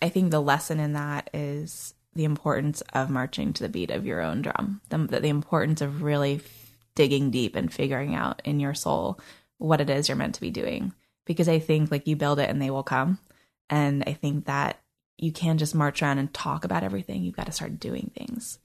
I think the lesson in that is the importance of marching to the beat of your own drum, the, the importance of really digging deep and figuring out in your soul what it is you're meant to be doing. Because I think like you build it and they will come. And I think that you can't just march around and talk about everything. You've got to start doing things.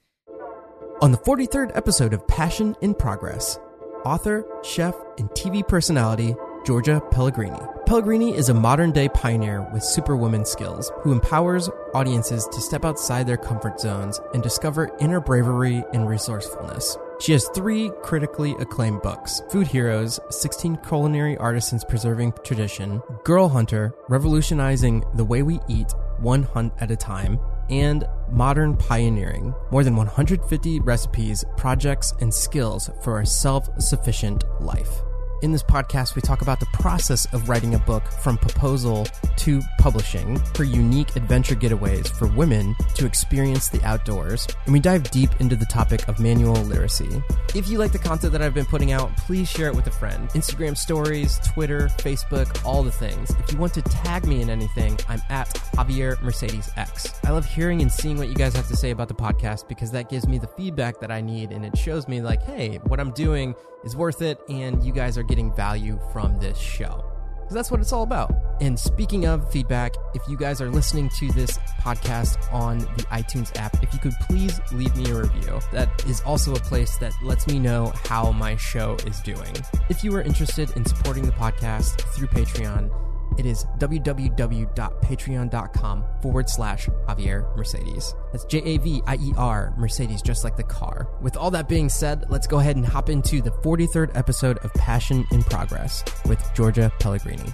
On the 43rd episode of Passion in Progress, author, chef, and TV personality Georgia Pellegrini. Pellegrini is a modern day pioneer with superwoman skills who empowers audiences to step outside their comfort zones and discover inner bravery and resourcefulness. She has three critically acclaimed books Food Heroes, 16 Culinary Artisans Preserving Tradition, Girl Hunter, Revolutionizing the Way We Eat, One Hunt at a Time, and Modern Pioneering. More than 150 recipes, projects, and skills for a self sufficient life. In this podcast, we talk about the process of writing a book from proposal to publishing for unique adventure getaways for women to experience the outdoors. And we dive deep into the topic of manual literacy. If you like the content that I've been putting out, please share it with a friend. Instagram stories, Twitter, Facebook, all the things. If you want to tag me in anything, I'm at Javier Mercedes X. I love hearing and seeing what you guys have to say about the podcast because that gives me the feedback that I need and it shows me, like, hey, what I'm doing is worth it and you guys are getting value from this show. Because that's what it's all about. And speaking of feedback, if you guys are listening to this podcast on the iTunes app, if you could please leave me a review. That is also a place that lets me know how my show is doing. If you are interested in supporting the podcast through Patreon, it is www.patreon.com forward slash Javier Mercedes. That's J A V I E R Mercedes, just like the car. With all that being said, let's go ahead and hop into the 43rd episode of Passion in Progress with Georgia Pellegrini.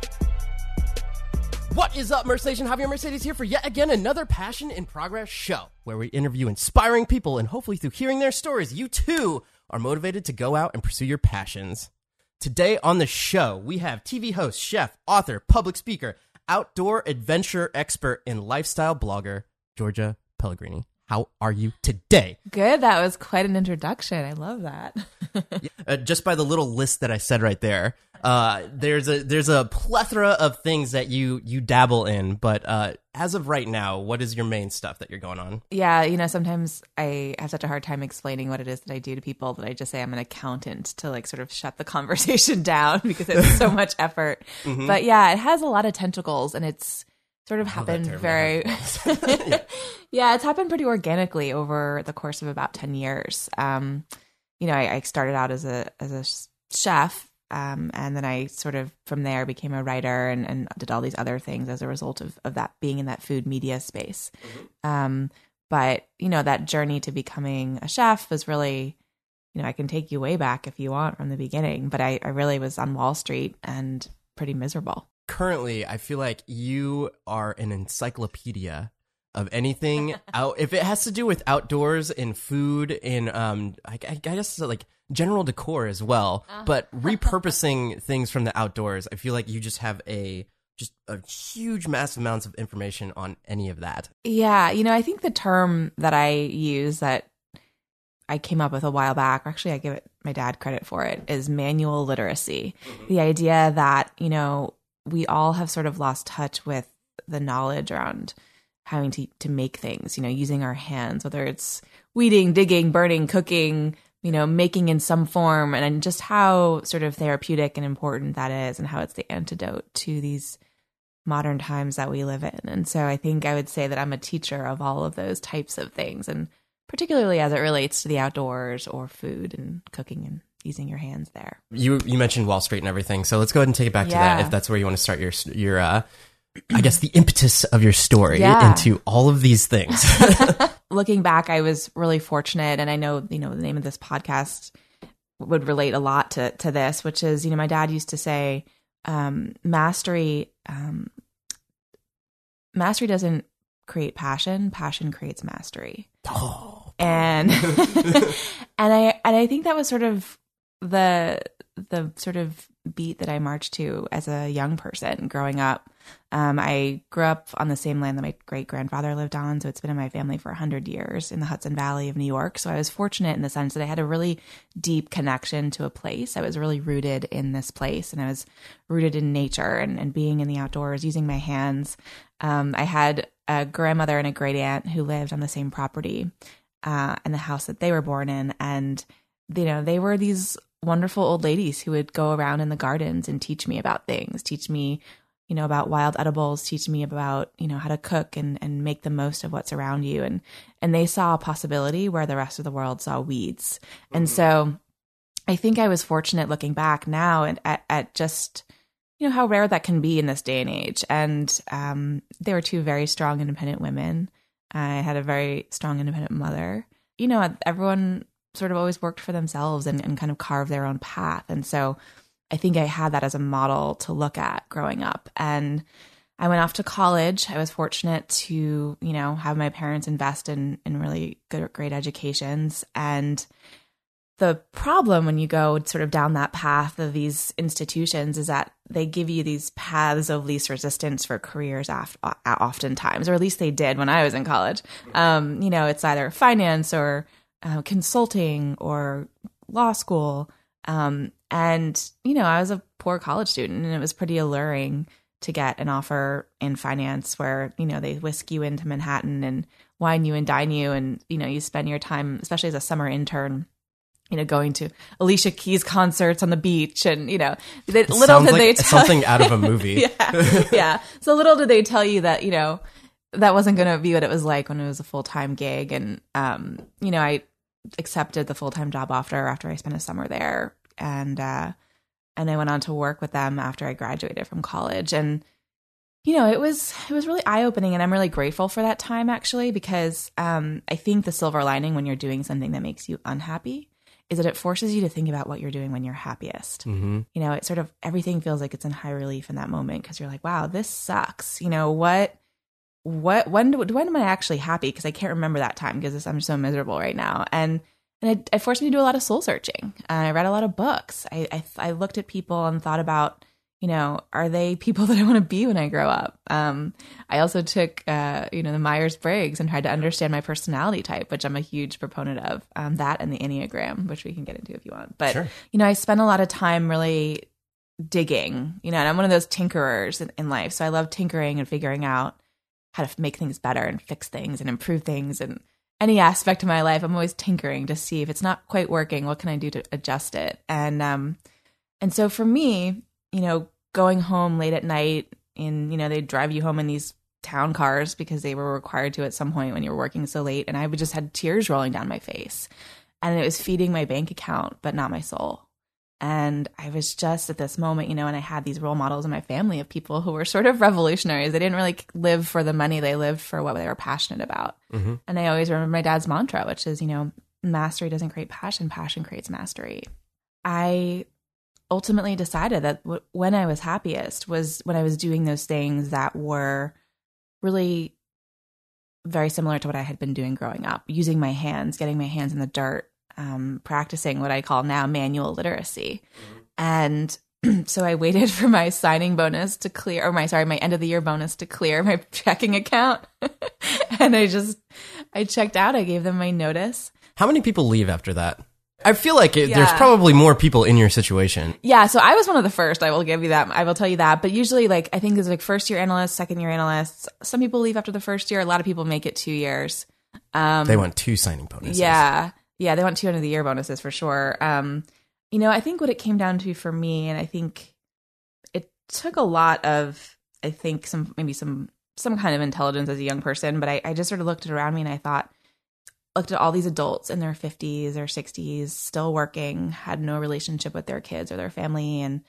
What is up, Mercedes? Javier Mercedes here for yet again another Passion in Progress show where we interview inspiring people and hopefully through hearing their stories, you too are motivated to go out and pursue your passions. Today on the show, we have TV host, chef, author, public speaker, outdoor adventure expert, and lifestyle blogger, Georgia Pellegrini. How are you today? Good. That was quite an introduction. I love that. uh, just by the little list that I said right there, uh, there's a there's a plethora of things that you you dabble in. But uh, as of right now, what is your main stuff that you're going on? Yeah, you know, sometimes I have such a hard time explaining what it is that I do to people that I just say I'm an accountant to like sort of shut the conversation down because it's so much effort. Mm-hmm. But yeah, it has a lot of tentacles and it's sort of happened very yeah. yeah. it's happened pretty organically over the course of about 10 years um, you know I, I, started out as a as a chef um, and then i sort of from there became a writer and, and did all these other things as a result of, of that being in that food media space mm-hmm. um, but you know that journey to becoming a chef was really you know i can take you way back if you want from the beginning but i, I really was on wall street and pretty miserable currently, I feel like you are an encyclopedia of anything out. If it has to do with outdoors and food and um, I, I guess like general decor as well, uh-huh. but repurposing things from the outdoors, I feel like you just have a just a huge massive amounts of information on any of that. Yeah, you know, I think the term that I use that I came up with a while back, actually I give it my dad credit for it, is manual literacy. Mm-hmm. The idea that, you know, we all have sort of lost touch with the knowledge around having to to make things, you know, using our hands, whether it's weeding, digging, burning, cooking, you know, making in some form, and and just how sort of therapeutic and important that is, and how it's the antidote to these modern times that we live in. And so I think I would say that I'm a teacher of all of those types of things, and particularly as it relates to the outdoors or food and cooking and using your hands there. You you mentioned Wall Street and everything, so let's go ahead and take it back yeah. to that if that's where you want to start your your uh, I guess the impetus of your story yeah. into all of these things. Looking back, I was really fortunate, and I know you know the name of this podcast would relate a lot to to this, which is you know my dad used to say um, mastery um, mastery doesn't create passion, passion creates mastery. Oh. And and I and I think that was sort of the the sort of beat that I marched to as a young person growing up. Um, I grew up on the same land that my great grandfather lived on, so it's been in my family for 100 years in the Hudson Valley of New York. So I was fortunate in the sense that I had a really deep connection to a place. I was really rooted in this place, and I was rooted in nature and, and being in the outdoors, using my hands. Um, I had a grandmother and a great aunt who lived on the same property uh, in the house that they were born in. And, you know, they were these wonderful old ladies who would go around in the gardens and teach me about things, teach me, you know, about wild edibles, teach me about, you know, how to cook and, and make the most of what's around you. And, and they saw a possibility where the rest of the world saw weeds. Mm-hmm. And so I think I was fortunate looking back now and at, at just, you know, how rare that can be in this day and age. And um, they were two very strong, independent women. I had a very strong, independent mother. You know, everyone sort of always worked for themselves and, and kind of carved their own path. And so I think I had that as a model to look at growing up. And I went off to college. I was fortunate to, you know, have my parents invest in in really good, great educations. And the problem when you go sort of down that path of these institutions is that they give you these paths of least resistance for careers af- oftentimes, or at least they did when I was in college. Um, you know, it's either finance or uh, consulting or law school. Um, and, you know, I was a poor college student and it was pretty alluring to get an offer in finance where, you know, they whisk you into Manhattan and wine you and dine you and, you know, you spend your time, especially as a summer intern, you know, going to Alicia Keys concerts on the beach, and you know, they, little did like they tell something out of a movie. yeah, yeah. So little did they tell you that you know that wasn't going to be what it was like when it was a full time gig, and um, you know, I accepted the full time job offer after I spent a summer there, and uh, and I went on to work with them after I graduated from college, and you know, it was it was really eye opening, and I'm really grateful for that time actually because um, I think the silver lining when you're doing something that makes you unhappy is that it forces you to think about what you're doing when you're happiest. Mm-hmm. You know, it sort of everything feels like it's in high relief in that moment because you're like, wow, this sucks. You know what? What when do, when am I actually happy? Because I can't remember that time because I'm so miserable right now. And and it, it, forced me to do a lot of soul searching. Uh, I read a lot of books. I, I, I looked at people and thought about you know are they people that I want to be when I grow up. Um, I also took uh, you know the Myers Briggs and tried to understand my personality type, which I'm a huge proponent of. Um, that and the Enneagram, which we can get into if you want. But sure. you know I spent a lot of time really digging. You know, and I'm one of those tinkerers in, in life, so I love tinkering and figuring out how to make things better and fix things and improve things and any aspect of my life i'm always tinkering to see if it's not quite working what can i do to adjust it? And um and so for me you know going home late at night and you know they drive you home in these town cars because they were required to at some point when you were working so late and i would just had tears rolling down my face. And it was feeding my bank account but not my soul and I was just at this moment, you know, and I had these role models in my family of people who were sort of revolutionaries. They didn't really live for the money, they lived for what they were passionate about. Mm-hmm. And I always remember my dad's mantra, which is, you know, mastery doesn't create passion, passion creates mastery. I ultimately decided that w- when I was happiest was when I was doing those things that were really very similar to what I had been doing growing up, using my hands, getting my hands in the dirt, um, practicing what I call now manual literacy. And so I waited for my signing bonus to clear, or my, sorry, my end of the year bonus to clear my checking account. and I just, I checked out. I gave them my notice. How many people leave after that? I feel like it, yeah. there's probably more people in your situation. Yeah, so I was one of the first. I will give you that. I will tell you that. But usually, like I think there's like first year analysts, second year analysts. Some people leave after the first year. A lot of people make it two years. Um, they want two signing bonuses. Yeah, yeah, they want two end of the year bonuses for sure. Um, you know, I think what it came down to for me, and I think it took a lot of, I think some maybe some some kind of intelligence as a young person, but I, I just sort of looked around me and I thought, looked at all these adults in their fifties or sixties, still working, had no relationship with their kids or their family, and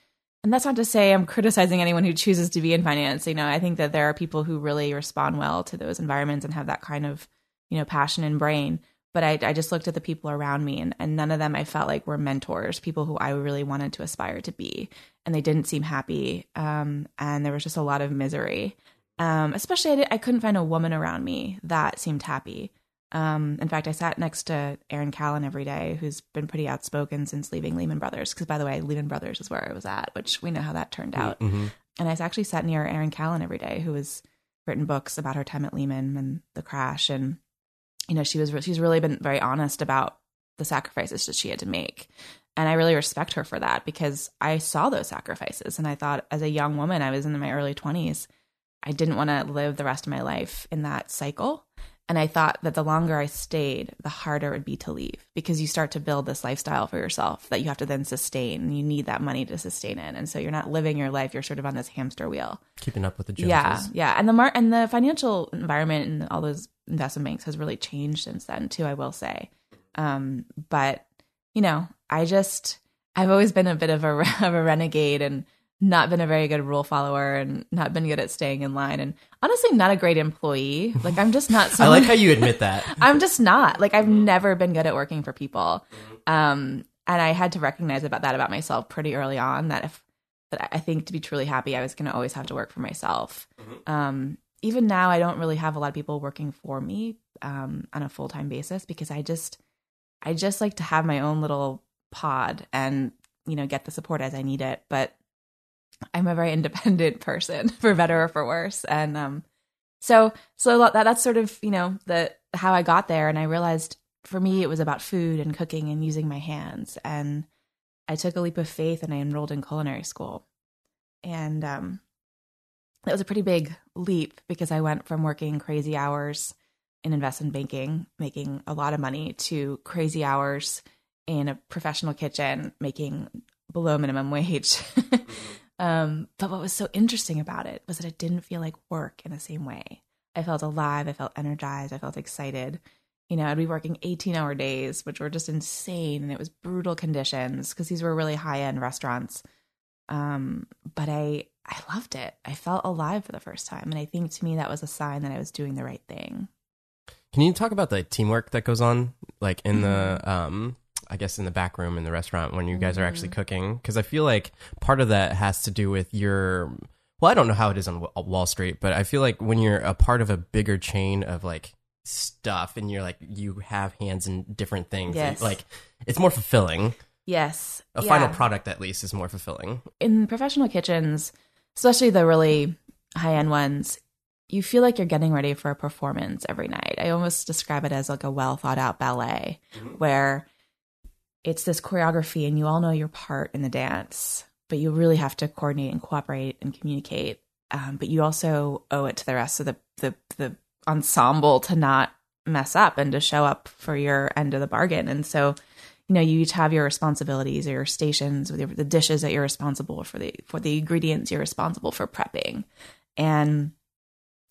and that's not to say I'm criticizing anyone who chooses to be in finance. You know, I think that there are people who really respond well to those environments and have that kind of, you know, passion and brain but I, I just looked at the people around me and, and none of them I felt like were mentors, people who I really wanted to aspire to be. And they didn't seem happy. Um, and there was just a lot of misery. Um, especially, I, did, I, couldn't find a woman around me that seemed happy. Um, in fact, I sat next to Erin Callan every day, who's been pretty outspoken since leaving Lehman Brothers. Because, by the way, Lehman Brothers is where I was at, which we know how that turned out. Mm-hmm. And I actually sat near Erin Callan every day, who has written books about her time at Lehman and the crash. And you know, she was she's really been very honest about the sacrifices that she had to make. And I really respect her for that because I saw those sacrifices and I thought as a young woman, I was in my early 20s, I didn't want to live the rest of my life in that cycle. And I thought that the longer I stayed, the harder it would be to leave because you start to build this lifestyle for yourself that you have to then sustain. And you need that money to sustain it. And so you're not living your life, you're sort of on this hamster wheel. Keeping up with the Joneses. Yeah. Yeah. And the mar- and the financial environment and all those investment banks has really changed since then too, I will say. Um, but you know, I just I've always been a bit of a of a renegade and not been a very good rule follower and not been good at staying in line and honestly not a great employee. Like I'm just not I like how you admit that. I'm just not. Like I've never been good at working for people. Um and I had to recognize about that about myself pretty early on that if that I think to be truly happy I was going to always have to work for myself. Um even now I don't really have a lot of people working for me um on a full-time basis because I just I just like to have my own little pod and you know get the support as I need it, but I'm a very independent person, for better or for worse. And um, so so that that's sort of you know the how I got there, and I realized for me it was about food and cooking and using my hands, and I took a leap of faith and I enrolled in culinary school, and um, that was a pretty big leap because I went from working crazy hours in investment banking, making a lot of money, to crazy hours in a professional kitchen, making below minimum wage. Um, but what was so interesting about it was that it didn't feel like work in the same way. I felt alive. I felt energized. I felt excited. You know, I'd be working 18 hour days, which were just insane. And it was brutal conditions because these were really high end restaurants. Um, but I, I loved it. I felt alive for the first time. And I think to me, that was a sign that I was doing the right thing. Can you talk about the teamwork that goes on, like in the um, I guess in the back room in the restaurant when you guys are actually mm. cooking because I feel like part of that has to do with your well I don't know how it is on Wall Street but I feel like when you're a part of a bigger chain of like stuff and you're like you have hands in different things Yes. like it's more fulfilling Yes. a Yeah. final product at least is more fulfilling in professional kitchens, especially the really high end ones, you feel like you're getting ready for a performance every night. I almost describe it as like a well thought out ballet mm-hmm. where it's this choreography and you all know your part in the dance, but you really have to coordinate and cooperate and communicate. Um, but you also owe it to the rest of the, the, the ensemble to not mess up and to show up for your end of the bargain. And so, you know, you each have your responsibilities or your stations with your, the dishes that you're responsible for the for the ingredients you're responsible for prepping, and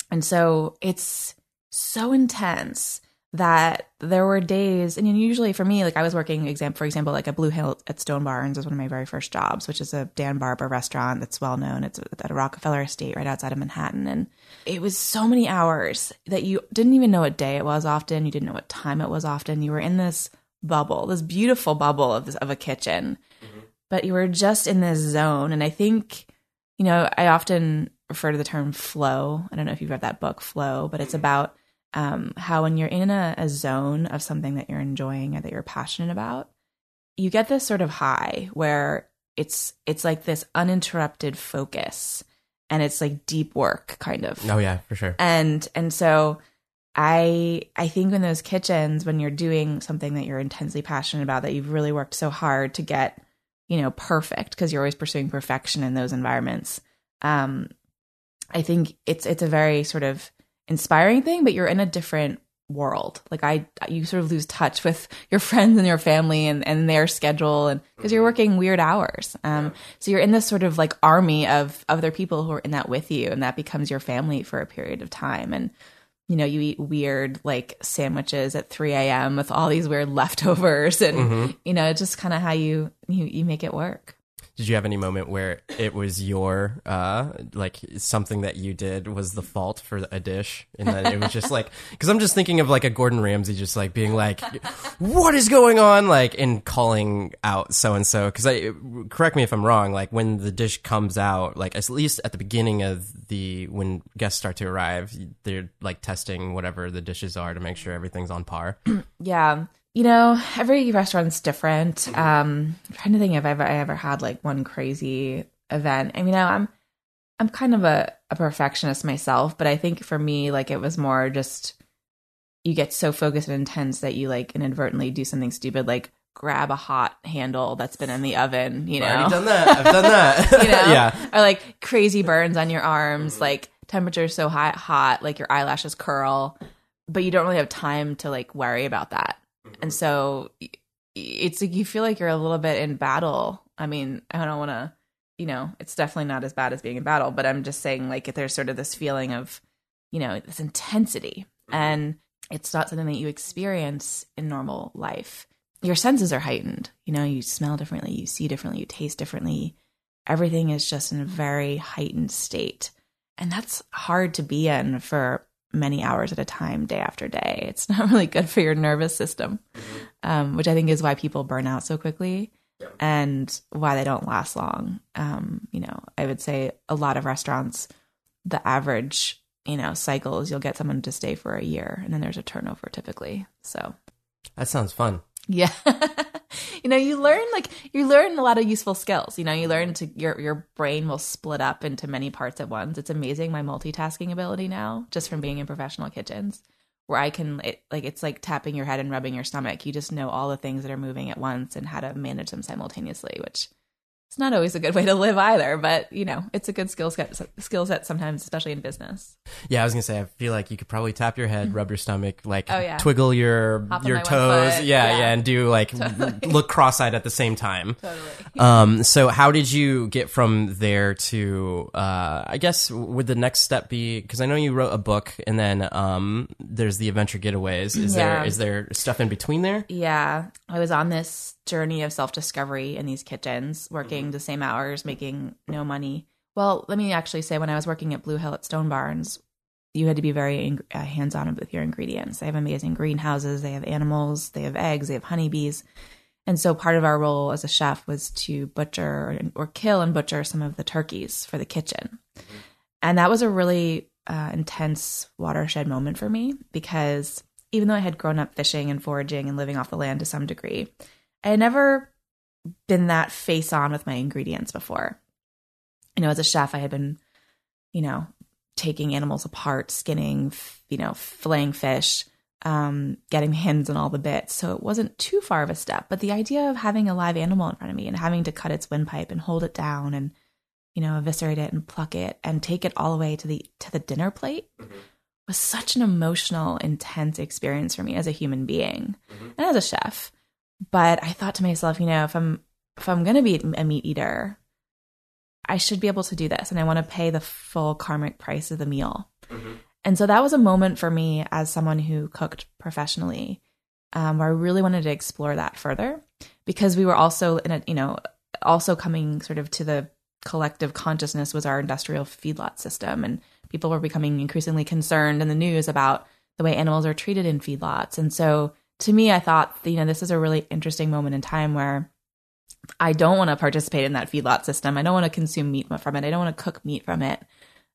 and so it's so intense that there were days, and usually for me, like I was working, exam for example, like a Blue Hill at Stone Barns was one of my very first jobs, which is a Dan Barber restaurant that's well known. It's at a Rockefeller Estate right outside of Manhattan, and it was so many hours that you didn't even know what day it was. Often you didn't know what time it was. Often you were in this bubble, this beautiful bubble of this, of a kitchen, mm-hmm. but you were just in this zone. And I think, you know, I often refer to the term flow. I don't know if you've read that book, Flow, but it's mm-hmm. about um, how when you're in a, a zone of something that you're enjoying or that you're passionate about, you get this sort of high where it's it's like this uninterrupted focus and it's like deep work kind of. Oh yeah for sure. And and so i i think in those kitchens when you're doing something that you're intensely passionate about that you've really worked so hard to get you know perfect because you're always pursuing perfection in those environments um i think it's it's a very sort of inspiring thing but you're in a different world. Like i you sort of lose touch with your friends and your family and, and their schedule and because you're working weird hours. Um so you're in this sort of like army of other people who are in that with you and that becomes your family for a period of time. And you know you eat weird like sandwiches at 3 a.m with all these weird leftovers and you know it's just kind of how you, you you make it work did you have any moment where it was your uh like something that you did was the fault for a dish and then it was just like because i'm just thinking of like a gordon ramsay just like being like what is going on? Like and calling out so and so because i correct me if i'm wrong like when the dish comes out like at least at the beginning of the when guests start to arrive they're like testing whatever the dishes are to make sure everything's on par. Yeah you know every restaurant's different. Um i'm trying to think if i've ever, I ever had like one crazy event. I mean i'm i'm kind of a, a perfectionist myself but i think for me like it was more just you get so focused and intense that you like inadvertently do something stupid like grab a hot handle that's been in the oven you know? i've done that. I've done that. You know? Yeah. Or like crazy burns on your arms like temperature's so high, hot, like your eyelashes curl, but you don't really have time to like worry about that. And so it's like you feel like you're a little bit in battle. I mean, I don't want to, you know, it's definitely not as bad as being in battle, but I'm just saying like there's sort of this feeling of, you know, this intensity mm-hmm. and it's not something that you experience in normal life. Your senses are heightened. You know, you smell differently, you see differently, you taste differently. Everything is just in a very heightened state. And that's hard to be in for many hours at a time, day after day. It's not really good for your nervous system, um, which I think is why people burn out so quickly and why they don't last long. Um, you know, I would say a lot of restaurants, the average, you know, cycle is you'll get someone to stay for a year and then there's a turnover typically. So, That sounds fun. yeah. you know, you learn like you learn a lot of useful skills. You know, you learn to your your brain will split up into many parts at once. It's amazing my multitasking ability now just from being in professional kitchens where I can it, like it's like tapping your head and rubbing your stomach. You just know all the things that are moving at once and how to manage them simultaneously, which it's not always a good way to live either, but you know, it's a good skill set skill set sometimes, especially in business. Yeah, I was gonna say I feel like you could probably tap your head, rub your stomach, like Oh, yeah. twiggle your Hop your toes, yeah, Yeah. yeah, and do like look cross-eyed at the same time. Totally. Um, so how did you get from there to, uh, I guess would the next step be, cause I know you wrote a book and then, um, there's the adventure getaways. Is there, Yeah. is there stuff in between there? Yeah, I was on this journey of self discovery in these kitchens, working the same hours, making no money. Well, let me actually say, when I was working at Blue Hill at Stone Barns, you had to be very ing- uh, hands on with your ingredients. They have amazing greenhouses, they have animals, they have eggs, they have honeybees. And so part of our role as a chef was to butcher or, or kill and butcher some of the turkeys for the kitchen. And that was a really uh, intense watershed moment for me because even though I had grown up fishing and foraging and living off the land to some degree, I had never been that face on with my ingredients before. You know, as a chef, I had been, you know, taking animals apart, skinning, f- you know, filleting fish, um, getting hands on all the bits. So it wasn't too far of a step. But the idea of having a live animal in front of me and having to cut its windpipe and hold it down and, you know, eviscerate it and pluck it and take it all the way to the to the dinner plate was such an emotional, intense experience for me as a human being and as a chef. But I thought to myself, you know, if I'm if I'm gonna be a meat eater, I should be able to do this, and I want to pay the full karmic price of the meal. And so that was a moment for me as someone who cooked professionally, um, where I really wanted to explore that further because we were also in a, you know, also coming sort of to the collective consciousness was our industrial feedlot system, and people were becoming increasingly concerned in the news about the way animals are treated in feedlots. And so to me, I thought, you know, this is a really interesting moment in time where I don't want to participate in that feedlot system. I don't want to consume meat from it. I don't want to cook meat from it.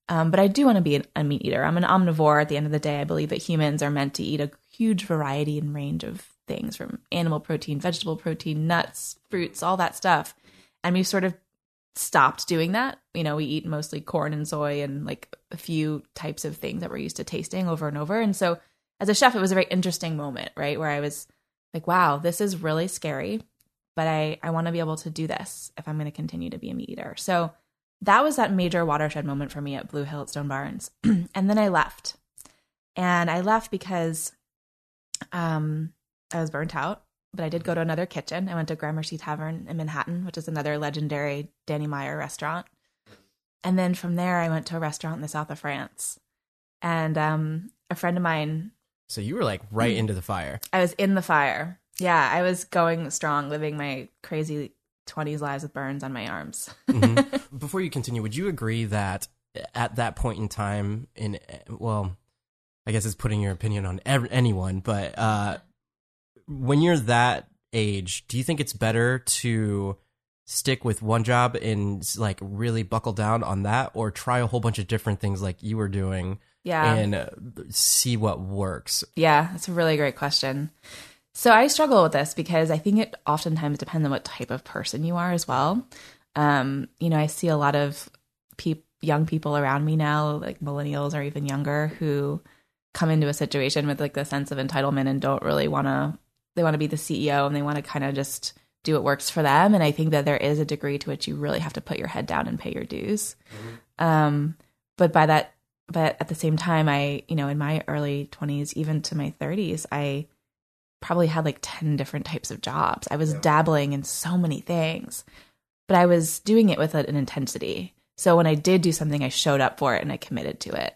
Um, but I do want to be a meat eater. I'm an omnivore at the end of the day. I believe that humans are meant to eat a huge variety and range of things from animal protein, vegetable protein, nuts, fruits, all that stuff. And we've sort of stopped doing that. You know, we eat mostly corn and soy and like a few types of things that we're used to tasting over and over. And so as a chef, it was a very interesting moment, right? Where I was like, wow, this is really scary, but I, I want to be able to do this if I'm going to continue to be a meat eater. So that was that major watershed moment for me at Blue Hill at Stone Barns. and then I left. And I left because um, I was burnt out, but I did go to another kitchen. I went to Gramercy Tavern in Manhattan, which is another legendary Danny Meyer restaurant. And then from there, I went to a restaurant in the south of France. And um, a friend of mine So you were like right into the fire. I was in the fire. Yeah, I was going strong, living my crazy 20s lives with burns on my arms. Mhm. Before you continue, would you agree that at that point in time, in well, I guess it's putting your opinion on ev- anyone, but uh, when you're that age, do you think it's better to stick with one job and like really buckle down on that, or try a whole bunch of different things like you were doing yeah. and uh, see what works? Yeah, that's a really great question. So I struggle with this because I think it oftentimes depends on what type of person you are as well. Um, you know, I see a lot of peop- young people around me now, like millennials or even younger, who come into a situation with like the sense of entitlement and don't really want to. They want to be the CEO and they want to kind of just do what works for them. And I think that there is a degree to which you really have to put your head down and pay your dues. Um, but by that but at the same time, I, you know, in my early 20s, even to my 30s, I probably had like 10 different types of jobs. I was yeah. dabbling in so many things, but I was doing it with an intensity. So when I did do something, I showed up for it and I committed to it.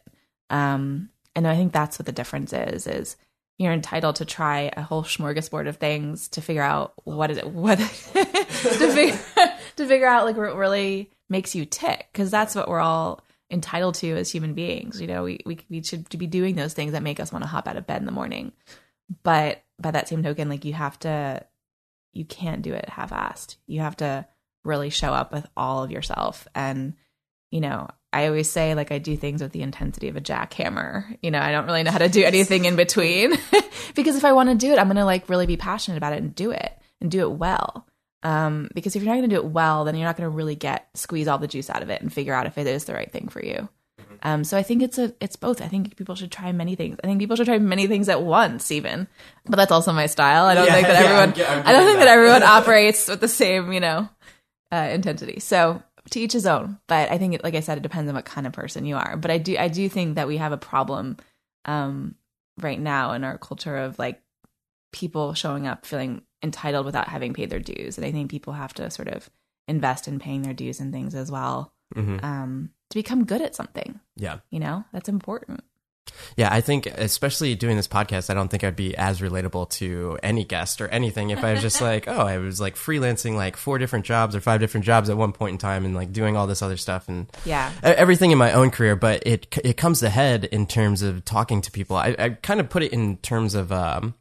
Um, and I think that's what the difference is, is you're entitled to try a whole smorgasbord of things to figure out what is it, what, to, figure, to figure out like what really makes you tick. Cause that's what we're all entitled to as human beings. You know, we, we, we should be doing those things that make us want to hop out of bed in the morning. But by that same token, like you have to, you can't do it half assed. You have to really show up with all of yourself. And, you know, I always say like I do things with the intensity of a jackhammer. You know, I don't really know how to do anything in between because if I want to do it, I'm going to like really be passionate about it and do it and do it well. Um, because if you're not going to do it well, then you're not going to really get squeeze all the juice out of it and figure out if it is the right thing for you. Mm-hmm. Um, so I think it's a it's both. I think people should try many things. I think people should try many things at once, even. But that's also my style. I don't yeah, think that yeah, everyone. I'm, I'm I don't think that, that everyone operates with the same, you know, uh, intensity. So to each his own. But I think, it, like I said, it depends on what kind of person you are. But I do I do think that we have a problem um, right now in our culture of like people showing up feeling entitled without having paid their dues. And I think people have to sort of invest in paying their dues and things as well mm-hmm. um, to become good at something. Yeah. You know, that's important. Yeah, I think especially doing this podcast, I don't think I'd be as relatable to any guest or anything if I was just like, oh, I was like freelancing like four different jobs or five different jobs at one point in time and like doing all this other stuff and yeah, everything in my own career. But it it comes ahead in terms of talking to people. I, I kind of put it in terms of um,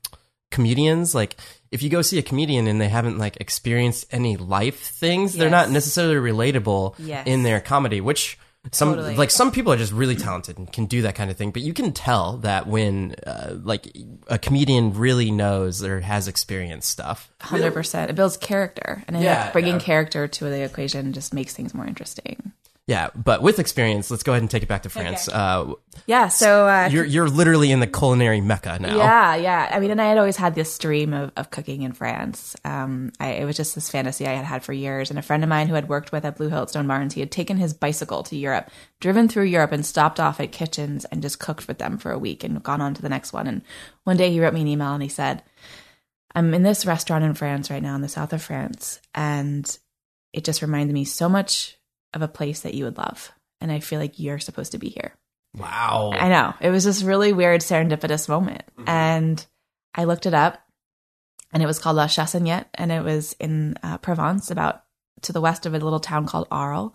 comedians like if you go see a comedian and they haven't like experienced any life things yes. they're not necessarily relatable yes. in their comedy which some totally. like some people are just really talented and can do that kind of thing but you can tell that when uh, like a comedian really knows or has experienced stuff 100% it builds character and yeah, bringing yeah. character to the equation just makes things more interesting yeah, but with experience, let's go ahead and take it back to France. Okay. Uh, yeah, so uh, you're you're literally in the culinary mecca now. Yeah, yeah. I mean, and I had always had this dream of, of cooking in France. Um, I, it was just this fantasy I had had for years. And a friend of mine who had worked with at Blue Hill at Stone Barns, he had taken his bicycle to Europe, driven through Europe, and stopped off at kitchens and just cooked with them for a week and gone on to the next one. And one day he wrote me an email and he said, "I'm in this restaurant in France right now, in the south of France, and it just reminded me so much." Of a place that you would love. And I feel like you're supposed to be here. Wow. I know. It was this really weird serendipitous moment. Mm-hmm. And I looked it up and it was called La Chassagnette and it was in uh, Provence, about to the west of a little town called Arles.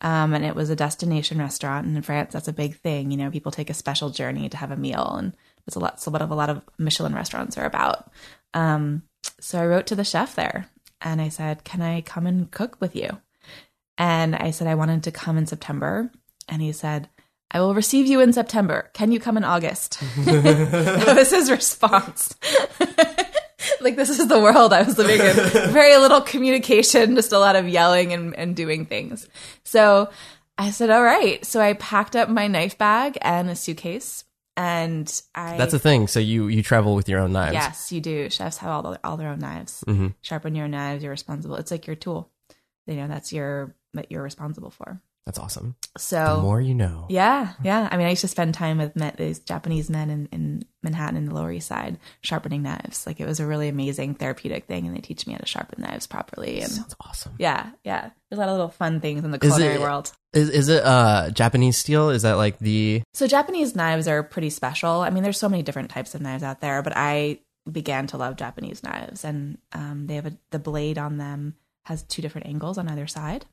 Um, and it was a destination restaurant. And in France, that's a big thing. You know, people take a special journey to have a meal. And that's a lot, so what a lot of Michelin restaurants are about. Um, so I wrote to the chef there and I said, Can I come and cook with you? And I said I wanted to come in September. And he said, I will receive you in September. Can you come in August? that was his response. like, this is the world I was living in. Very little communication, just a lot of yelling and, and doing things. So I said, all right. So I packed up my knife bag and a suitcase and I That's a thing. So you you travel with your own knives. Yes, you do. Chefs have all the, all their own knives. Mm-hmm. Sharpen your knives. You're responsible. It's like your tool. You know, that's your that you're responsible for. That's awesome. So the more you know. Yeah, yeah. I mean, I used to spend time with met, these Japanese men in, in Manhattan in the Lower East Side sharpening knives. Like it was a really amazing therapeutic thing, and they teach me how to sharpen knives properly. And sounds awesome. Yeah, yeah. There's a lot of little fun things in the culinary is it, world. Is is it uh Japanese steel? Is that like the So Japanese knives are pretty special. I mean, there's so many different types of knives out there, but I began to love Japanese knives, and um, they have a, the blade on them has two different angles on either side.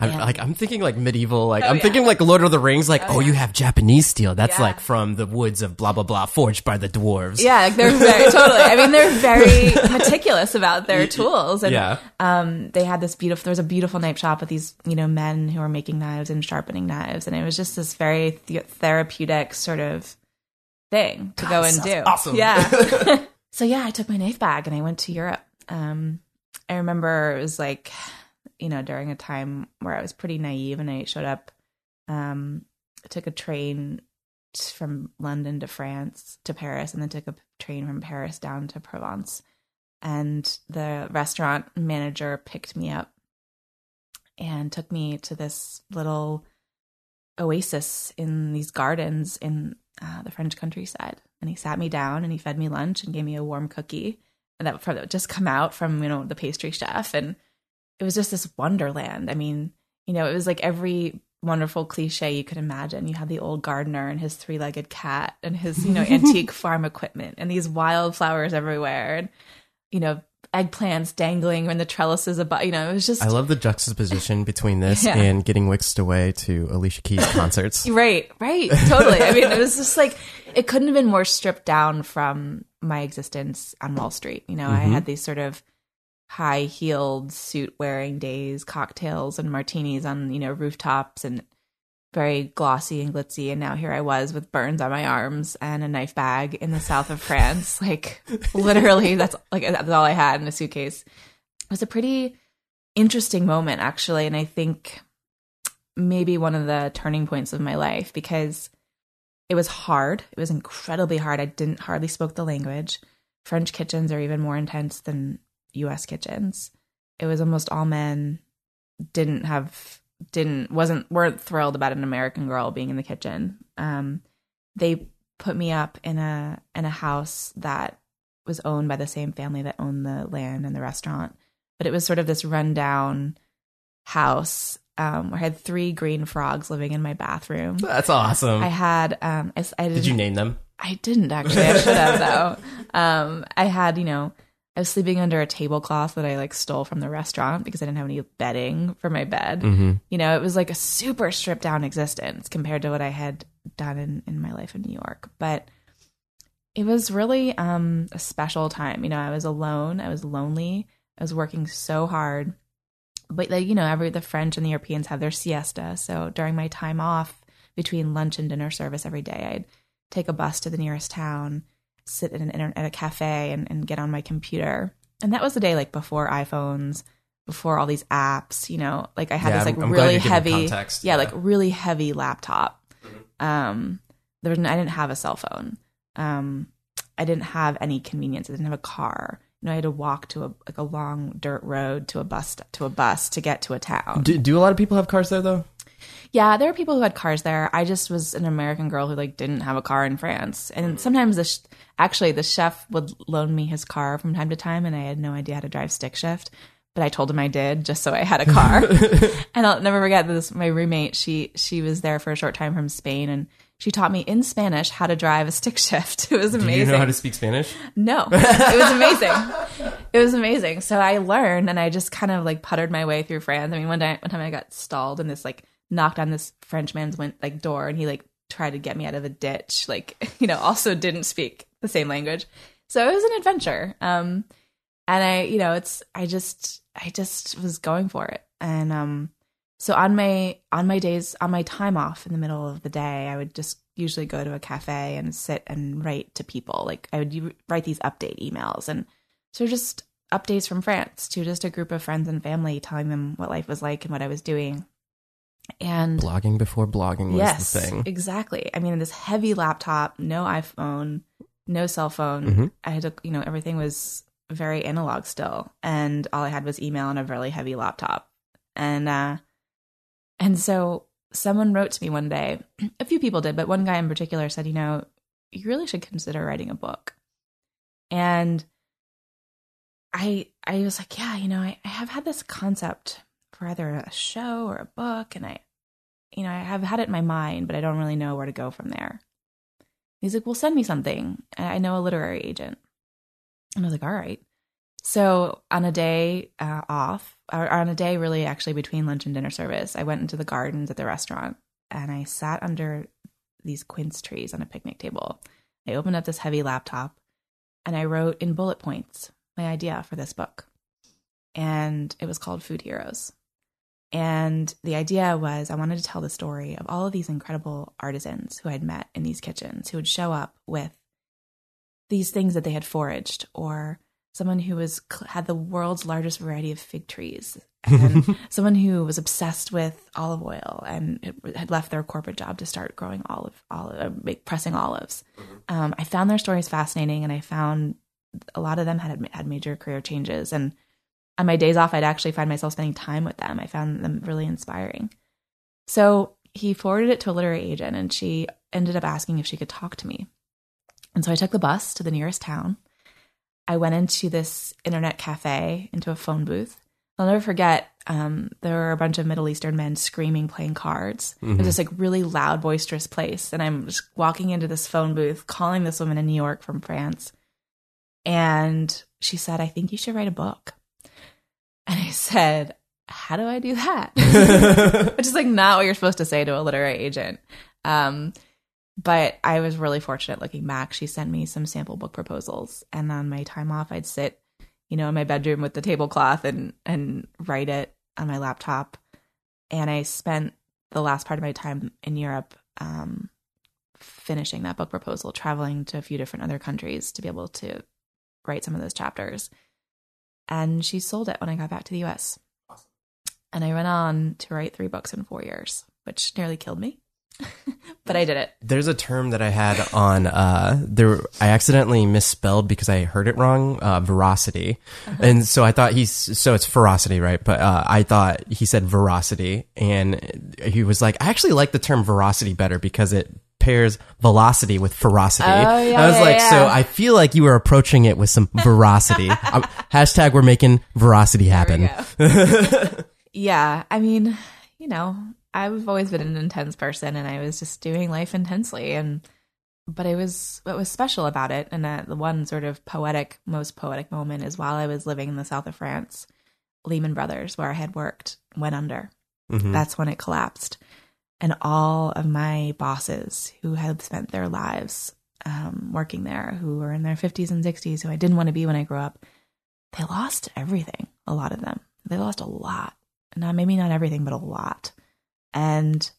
I'm, like I'm thinking like medieval, like oh, I'm yeah. thinking like Lord of the Rings, like oh, oh yeah. you have Japanese steel. That's yeah. like from the woods of blah blah blah, forged by the dwarves. Yeah, like they're very totally. I mean, they're very meticulous about their tools. And, yeah. Um, they had this beautiful. There was a beautiful knife shop with these you know men who were making knives and sharpening knives, and it was just this very th- therapeutic sort of thing to God, go and do. Awesome. Yeah. so yeah, I took my knife bag and I went to Europe. Um, I remember it was like you know, during a time where I was pretty naive and I showed up, um, I took a train from London to France to Paris and then took a train from Paris down to Provence. And the restaurant manager picked me up and took me to this little oasis in these gardens in uh, the French countryside. And he sat me down and he fed me lunch and gave me a warm cookie and that would just come out from you know the pastry chef and it was just this wonderland i mean you know it was like every wonderful cliche you could imagine you had the old gardener and his three-legged cat and his you know antique farm equipment and these wildflowers everywhere and you know eggplants dangling in the trellises above you know it was just I love the juxtaposition between this Yeah. and getting whisked away to Alicia Keys concerts. Right, right, totally. I mean, it was just like it couldn't have been more stripped down from my existence on Wall Street. You know, I mm-hmm. had these sort of high heeled suit wearing days, cocktails and martinis on you know rooftops, and very glossy and glitzy. And now here I was with burns on my arms and a knife bag in the south of France. Like literally, that's like that's all I had in a suitcase. It was a pretty interesting moment actually, and I think maybe one of the turning points of my life because it was hard. It was incredibly hard. I didn't hardly spoke the language. French kitchens are even more intense than US kitchens. It was almost all men didn't have didn't wasn't weren't thrilled about an American girl being in the kitchen. Um they put me up in a in a house that was owned by the same family that owned the land and the restaurant. But it was sort of this rundown house um, where I had three green frogs living in my bathroom. That's awesome. I had um I, I Did you name them? I didn't actually. I should have though. Um I had, you know, I was sleeping under a tablecloth that I like stole from the restaurant because I didn't have any bedding for my bed. Mm-hmm. You know, it was like a super stripped down existence compared to what I had done in, in my life in New York. But it was really um a special time. You know, I was alone, I was lonely, I was working so hard. But like, you know, every the French and the Europeans have their siesta. So during my time off between lunch and dinner service every day, I'd take a bus to the nearest town, sit at an inter- at a cafe and, and get on my computer. And that was the day like before iPhones, before all these apps, you know, like I had Yeah, this like I'm- I'm really heavy yeah, Yeah. like really heavy laptop. Um there was, I didn't have a cell phone. Um I didn't have any convenience. I didn't have a car. You know, I had to walk to a like a long dirt road to a bus to a bus to get to a town. Do, do a lot of people have cars there though? Yeah, there were people who had cars there. I just was an American girl who like didn't have a car in France. And mm. sometimes the sh- actually the chef would loan me his car from time to time, and I had no idea how to drive stick shift. But I told him I did just so I had a car. and I'll never forget this. My roommate, she she was there for a short time from Spain, and she taught me in Spanish how to drive a stick shift. It was amazing. Do you know how to speak Spanish? No, it was amazing. it was amazing. So I learned, and I just kind of like puttered my way through France. I mean, one day, one time I got stalled, in this like knocked on this French man's went like door, and he like tried to get me out of a ditch. Like you know, also didn't speak the same language, so it was an adventure. Um, and I, you know, it's I just I just was going for it, and um, so on my on my days on my time off in the middle of the day, I would just usually go to a cafe and sit and write to people. Like I would write these update emails, and so just updates from France to just a group of friends and family, telling them what life was like and what I was doing. And Blogging before blogging was yes, the thing. exactly. I mean, this heavy laptop, no iPhone, no cell phone. Mhm. I had to, you know, everything was very analog still, and all I had was email and a really heavy laptop. And uh, and so someone wrote to me one day. A few people did, but one guy in particular said, you know, you really should consider writing a book. And I I was like, yeah, you know, I, I have had this concept for either a show or a book, and I you know, I have had it in my mind, but I don't really know where to go from there. He's like, well, send me something. I I know a literary agent. And I was like, all right. So on a day uh, off, or on a day really actually between lunch and dinner service, I went into the gardens at the restaurant and I sat under these quince trees on a picnic table. I opened up this heavy laptop and I wrote in bullet points my idea for this book. And it was called Food Heroes. And the idea was I wanted to tell the story of all of these incredible artisans who I'd met in these kitchens who would show up with these things that they had foraged or someone who was had the world's largest variety of fig trees and someone who was obsessed with olive oil and had left their corporate job to start growing olive, olive uh, pressing olives. Um, I found their stories fascinating, and I found a lot of them had had major career changes. And on my days off, I'd actually find myself spending time with them. I found them really inspiring. So he forwarded it to a literary agent, and she ended up asking if she could talk to me. And so I took the bus to the nearest town. I went into this internet cafe, into a phone booth. I'll never forget. Um, there were a bunch of Middle Eastern men screaming, playing cards. It was this like really loud, boisterous place, and I'm just walking into this phone booth, calling this woman in New York from France, and she said, "I think you should write a book." And I said, "How do I do that?" Which is like not what you're supposed to say to a literary agent. Um, but I was really fortunate looking back. She sent me some sample book proposals, and on my time off, I'd sit, you know, in my bedroom with the tablecloth and and write it on my laptop. And I spent the last part of my time in Europe um, finishing that book proposal, traveling to a few different other countries to be able to write some of those chapters. And she sold it when I got back to the US. And I went on to write three books in four years, which nearly killed me. but I did it. There's a term that I had on uh there I accidentally misspelled because I heard it wrong, uh veracity. And so I thought he's so it's ferocity, right? But uh I thought he said veracity and he was like I actually like the term veracity better because it pairs velocity with ferocity. Oh, yeah, I was yeah, like, yeah. so I feel like you were approaching it with some veracity. um, hashtag we're making veracity happen. yeah, I mean, you know, I've always been an intense person, and I was just doing life intensely, and but it was what was special about it, and uh, the one sort of poetic, most poetic moment is while I was living in the south of France, Lehman Brothers, where I had worked, went under. That's when it collapsed, and all of my bosses who had spent their lives um, working there, who were in their fifties and sixties, who I didn't want to be when I grew up, they lost everything. A lot of them, they lost a lot. Not maybe not everything, but a lot. And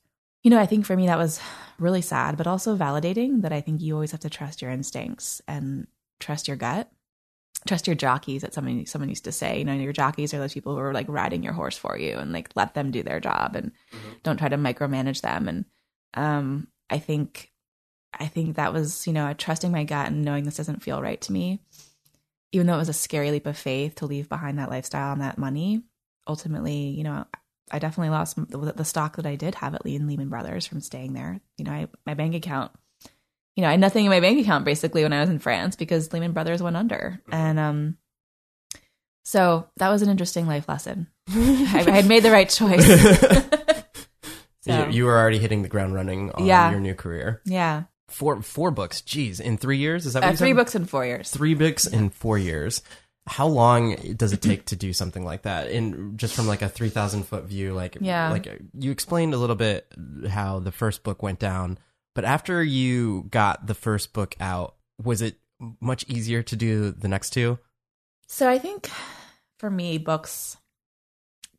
you know, I think for me that was really sad, but also validating that I think you always have to trust your instincts and trust your gut. Trust your jockeys, that someone someone used to say. You know, your jockeys are those people who are like riding your horse for you and like let them do their job and don't try to micromanage them. And um, I think I think that was, you know, trusting my gut and knowing this doesn't feel right to me. Even though it was a scary leap of faith to leave behind that lifestyle and that money, ultimately, you know, I definitely lost the, the stock that I did have at Lee and Lehman Brothers from staying there. You know, I, my bank account, you know, I had nothing in my bank account basically when I was in France because Lehman Brothers went under. And um, so that was an interesting life lesson. I, I had made the right choice. So- You, you were already hitting the ground running on Yeah. your new career. yeah. Four four books. Geez, in three years? Is that what Uh, three said? books in four years. Three books in four years. How long does it take to do something like that? And just from like a three thousand foot view, like Yeah. like you explained a little bit how the first book went down, but after you got the first book out, was it much easier to do the next two? So I think for me, books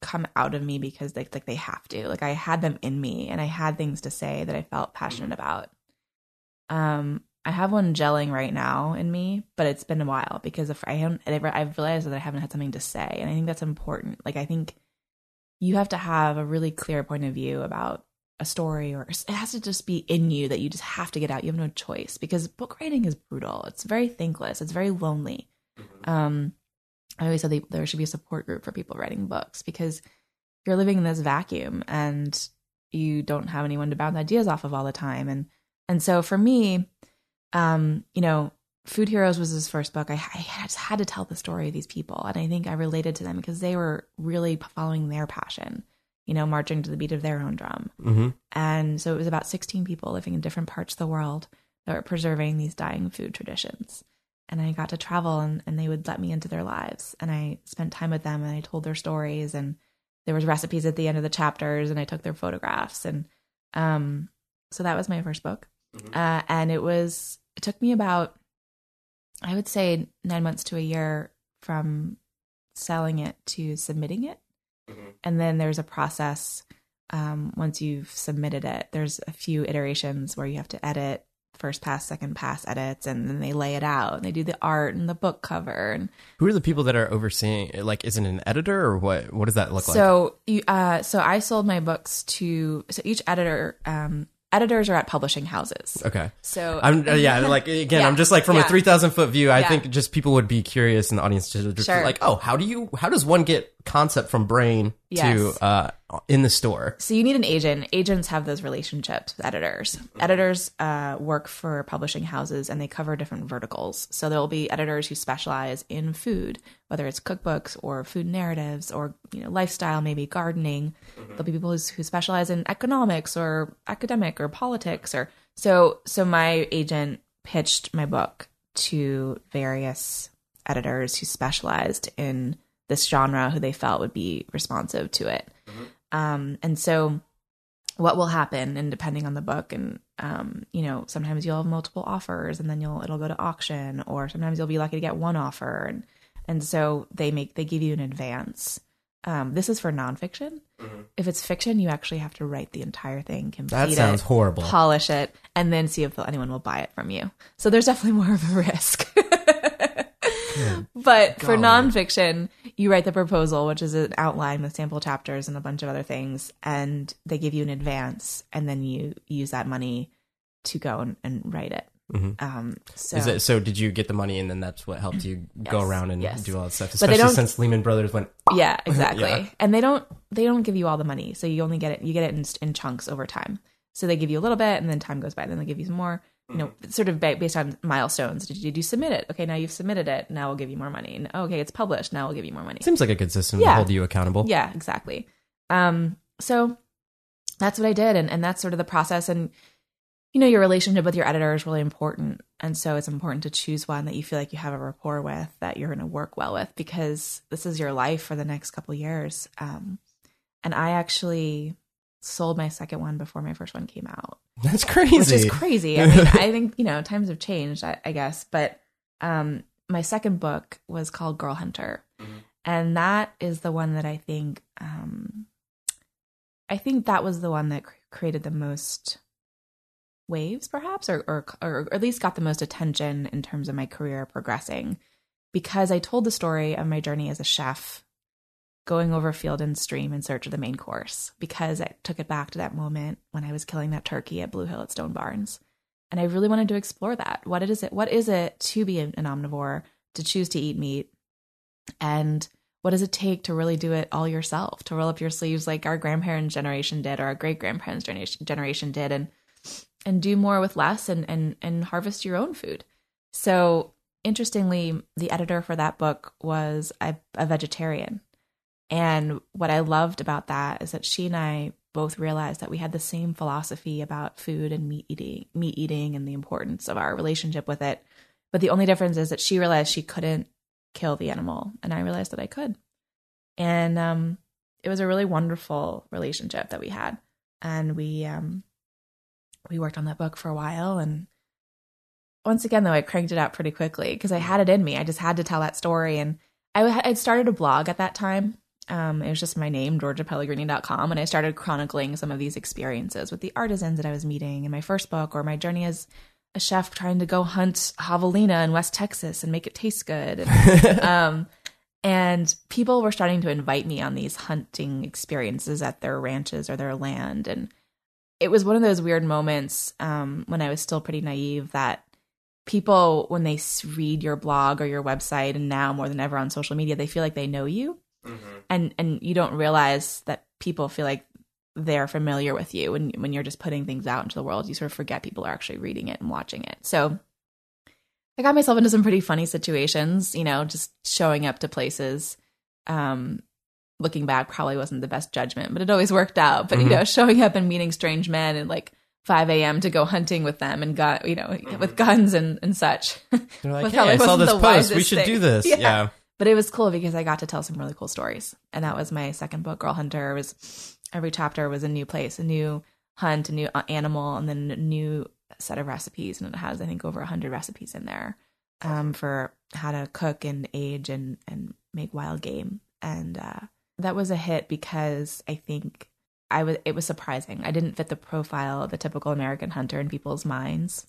come out of me because they like they have to. Like I had them in me, and I had things to say that I felt passionate about. Um, I have one gelling right now in me, but it's been a while because if I haven't, I've realized that I haven't had something to say, and I think that's important. Like I think you have to have a really clear point of view about a story, or it has to just be in you that you just have to get out. You have no choice because book writing is brutal. It's very thankless. It's very lonely. Um, I always said they, there should be a support group for people writing books because you're living in this vacuum and you don't have anyone to bounce ideas off of all the time. And and so for me, um, you know, Food Heroes was his first book. I, I just had to tell the story of these people, and I think I related to them because they were really following their passion. You know, marching to the beat of their own drum. Mm-hmm. And so it was about 16 people living in different parts of the world that were preserving these dying food traditions. And I got to travel and, and they would let me into their lives. And I spent time with them and I told their stories and there was recipes at the end of the chapters and I took their photographs. And um, so that was my first book. Uh, and it was, it took me about, I would say nine months to a year from selling it to submitting it. And then there's a process um, once you've submitted it. There's a few iterations where you have to edit first pass, second pass edits, and then they lay it out and they do the art and the book cover. And Who are the people that are overseeing? Like, is it an editor or what? What does that look like? so, you, uh, so I sold my books to so each editor. Um, editors are at publishing houses. Okay. So I'm uh, yeah, like again, Yeah, I'm just like from a three thousand foot view. I Yeah. think just people would be curious in the audience to just Sure. like, oh, how do you, how does one get concept from brain Yes. to uh, in the store. So you need an agent. Agents have those relationships with editors. Editors uh, work for publishing houses and they cover different verticals. So there will be editors who specialize in food, whether it's cookbooks or food narratives or you know lifestyle, maybe gardening. There'll be people who specialize in economics or academic or politics or so. So my agent pitched my book to various editors who specialized in this genre who they felt would be responsive to it. Um, and so what will happen and depending on the book and um, you know, sometimes you'll have multiple offers and then you'll it'll go to auction or sometimes you'll be lucky to get one offer and and so they make they give you an advance. Um, this is for nonfiction. If it's fiction, you actually have to write the entire thing, complete That sounds it, horrible. polish it, and then see if anyone will buy it from you. So there's definitely more of a risk. but for nonfiction, you write the proposal, which is an outline with sample chapters and a bunch of other things, and they give you an advance, and then you use that money to go and, and write it. Um, so Is it so? Did you get the money, and then that's what helped you go around and yes. do all that stuff? Especially don't- since Lehman Brothers went. yeah exactly Yeah. and they don't they don't give you all the money so you only get it you get it in, in chunks over time so they give you a little bit and then time goes by then they give you some more you know sort of ba- based on milestones. Did you, did you submit it? Okay now you've submitted it. Now we'll give you more money. And, okay it's published. Now we'll give you more money. Seems like a good system to Yeah. hold you accountable. yeah exactly. Um so that's what i did and, and that's sort of the process. And you know your relationship with your editor is really important. And so it's important to choose one that you feel like you have a rapport with that you're going to work well with because this is your life for the next couple years. Um and i actually sold my second one before my first one came out That's crazy. which is crazy. I mean, I think you know times have changed, I, I guess. But um, my second book was called Girl Hunter, and that is the one that I think um, I think that was the one that cr- created the most waves, perhaps, or, or or at least got the most attention in terms of my career progressing, because I told the story of my journey as a chef going over field and stream in search of the main course because I took it back to that moment when I was killing that turkey at Blue Hill at Stone Barns. And I really wanted to explore that. What is it? What is it to be an omnivore, to choose to eat meat? And what does it take to really do it all yourself, to roll up your sleeves like our grandparents' generation did or our great grandparents' generation did and and do more with less and and and harvest your own food. So interestingly, the editor for that book was a, a vegetarian. And what I loved about that is that she and I both realized that we had the same philosophy about food and meat eating, meat eating and the importance of our relationship with it. But the only difference is that she realized she couldn't kill the animal and I realized that I could. And um it was a really wonderful relationship that we had. And we um we worked on that book for a while and once again though I cranked it out pretty quickly because I had it in me. I just had to tell that story and I had started a blog at that time um, it was just my name, georgiapellegrini.com. And I started chronicling some of these experiences with the artisans that I was meeting in my first book or my journey as a chef trying to go hunt javelina in West Texas and make it taste good. And, um, and people were starting to invite me on these hunting experiences at their ranches or their land. And it was one of those weird moments um, when I was still pretty naive that people, when they read your blog or your website, and now more than ever on social media, they feel like they know you and and you don't realize that people feel like they're familiar with you when when you're just putting things out into the world you sort of forget people are actually reading it and watching it so i got myself into some pretty funny situations you know just showing up to places um looking back probably wasn't the best judgment but it always worked out but you Mhm. know showing up and meeting strange men and like 5 a.m. to go hunting with them and got you know, with guns and, and such. They're like, hey, I saw this post. We should thing. do this. Yeah. Yeah. But it was cool because I got to tell some really cool stories. And that was my second book, Girl Hunter. It was every chapter was a new place, a new hunt, a new uh, animal, and then a new set of recipes. And it has, I think, over hundred recipes in there um, for how to cook and age and and make wild game. And uh, that was a hit because I think I was. It was surprising. I didn't fit the profile of the typical American hunter in people's minds.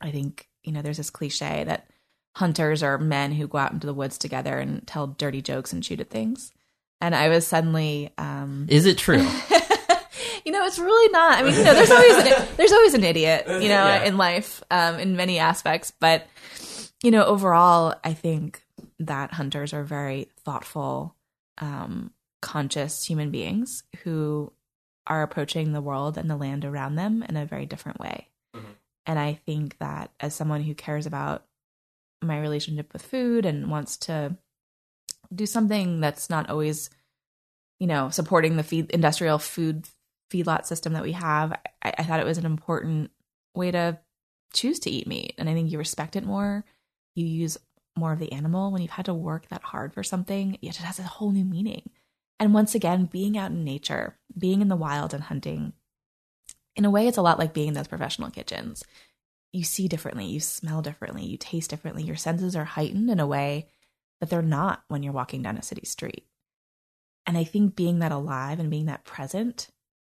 I think you know there's this cliche that hunters are men who go out into the woods together and tell dirty jokes and shoot at things. And I was suddenly, um, Is it true? you know, it's really not. I mean, you know, there's always an, there's always an idiot, you know, Yeah. in life, um, in many aspects. But you know, overall, I think that hunters are very thoughtful um, conscious human beings who are approaching the world and the land around them in a very different way. Mm-hmm. And I think that as someone who cares about my relationship with food and wants to do something that's not always, you know, supporting the feed industrial food feedlot system that we have, I, I thought it was an important way to choose to eat meat. And I think you respect it more. You use more of the animal when you've had to work that hard for something. It has a whole new meaning. And once again, being out in nature, being in the wild and hunting, in a way, it's a lot like being in those professional kitchens. You see differently, you smell differently, you taste differently. Your senses are heightened in a way that they're not when you're walking down a city street. And I think being that alive and being that present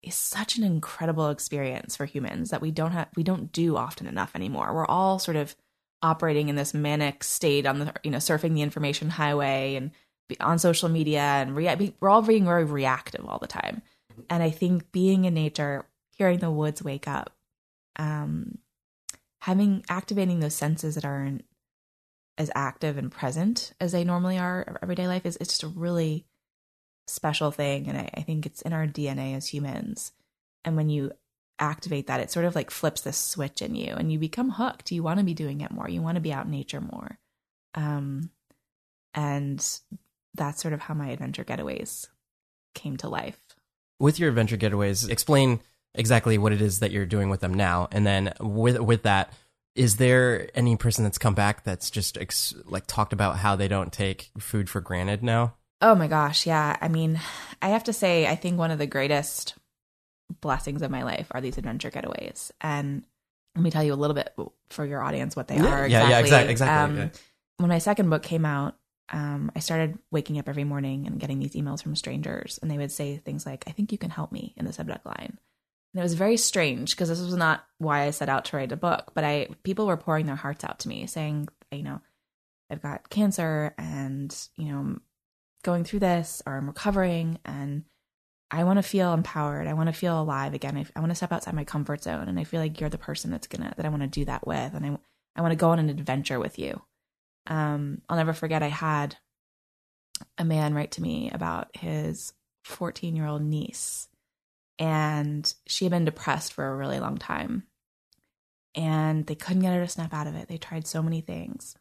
is such an incredible experience for humans that we don't have we don't do often enough anymore. We're all sort of operating in this manic state on the you know surfing the information highway and on social media and rea- we're all being very reactive all the time. And I think being in nature, hearing the woods wake up, um, having activating those senses that aren't as active and present as they normally are everyday life is it's just a really special thing. And I, I think it's in our DNA as humans. And when you activate that, it sort of like flips this switch in you and you become hooked. You want to be doing it more. You want to be out in nature more. Um, and that's sort of how my adventure getaways came to life. With your adventure getaways, explain exactly what it is that you're doing with them now. And then with with that, is there any person that's come back that's just ex- like talked about how they don't take food for granted now? Oh my gosh, yeah. I mean, I have to say, I think one of the greatest blessings of my life are these adventure getaways. And let me tell you a little bit for your audience what they yeah, are. Exactly. Yeah, yeah, exactly. exactly. Um, When my second book came out, um, I started waking up every morning and getting these emails from strangers, and they would say things like, "I think you can help me" in the subject line. And it was very strange because this was not why I set out to write a book, but I people were pouring their hearts out to me, saying, you know, I've got cancer, and you know, going through this or I'm recovering and I want to feel empowered. I want to feel alive again. I, I, want to step outside my comfort zone. And I feel like you're the person that's going to, that I want to do that with. And I, I want to go on an adventure with you. Um, I'll never forget, I had a man write to me about his 14 year old niece. And she had been depressed for a really long time. And they couldn't get her to snap out of it. They tried so many things.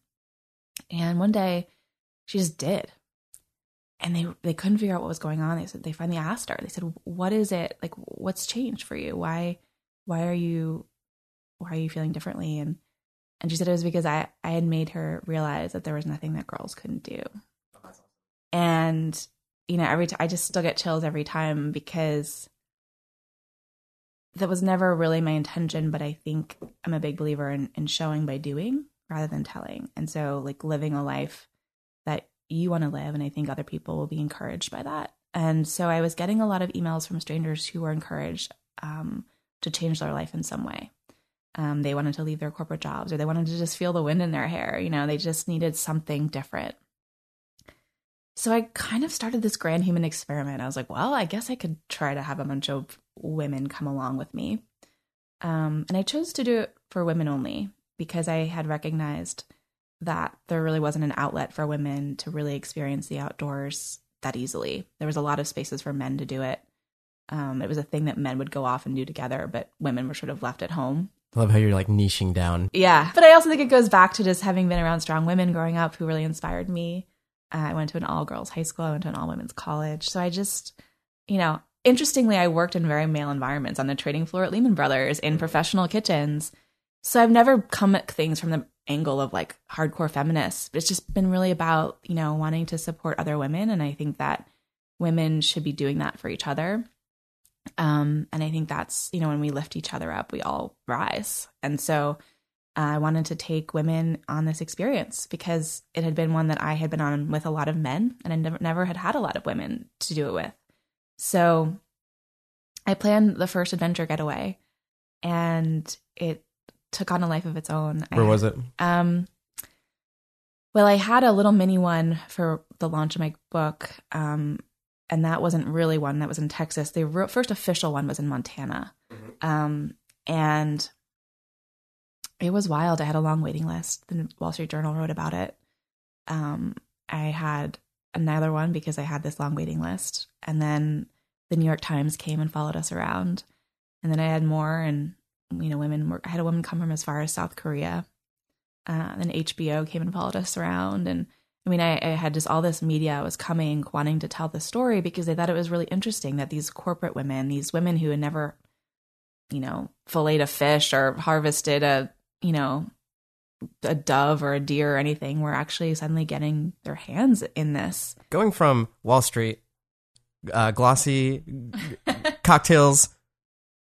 And one day she just did and they they couldn't figure out what was going on. They said they finally asked her. They said, "What is it? Like, what's changed for you? Why why are you why are you feeling differently?" And and she said it was because I I had made her realize that there was nothing that girls couldn't do. And you know, every time I just still get chills every time because that was never really my intention. But I think I'm a big believer in in showing by doing rather than telling. And so, like living a life that you want to live. And I think other people will be encouraged by that. And so I was getting a lot of emails from strangers who were encouraged um, to change their life in some way. Um, they wanted to leave their corporate jobs or they wanted to just feel the wind in their hair. You know, they just needed something different. So I kind of started this grand human experiment. I was like, well, I guess I could try to have a bunch of women come along with me. Um, and I chose to do it for women only because I had recognized that there really wasn't an outlet for women to really experience the outdoors that easily. There was a lot of spaces for men to do it. Um, it was a thing that men would go off and do together, but women were sort of left at home. I love how you're like niching down. Yeah. But I also think it goes back to just having been around strong women growing up who really inspired me. Uh, I went to an all girls high school, I went to an all women's college. So I just, you know, interestingly, I worked in very male environments on the trading floor at Lehman Brothers in professional kitchens. So I've never come at things from the angle of like hardcore feminists. But it's just been really about, you know, wanting to support other women. And I think that women should be doing that for each other. Um, and I think that's, you know, when we lift each other up, we all rise. And so uh, I wanted to take women on this experience because it had been one that I had been on with a lot of men and I never, never had had a lot of women to do it with. So I planned the first adventure getaway and it took on a life of its own. Where I, was it? Um, well, I had a little mini one for the launch of my book, um, and that wasn't really one. That was in Texas. The first official one was in Montana, mm-hmm. um, and it was wild. I had a long waiting list. The Wall Street Journal wrote about it. Um, I had another one because I had this long waiting list. And then the New York Times came and followed us around. And then I had more, and you know, women were. I had a woman come from as far as South Korea. Uh, then HBO came and followed us around, and I mean, I, I, had just all this media was coming, wanting to tell the story because they thought it was really interesting that these corporate women, these women who had never, you know, filleted a fish or harvested a, you know, a dove or a deer or anything, were actually suddenly getting their hands in this. Going from Wall Street, uh, glossy cocktails,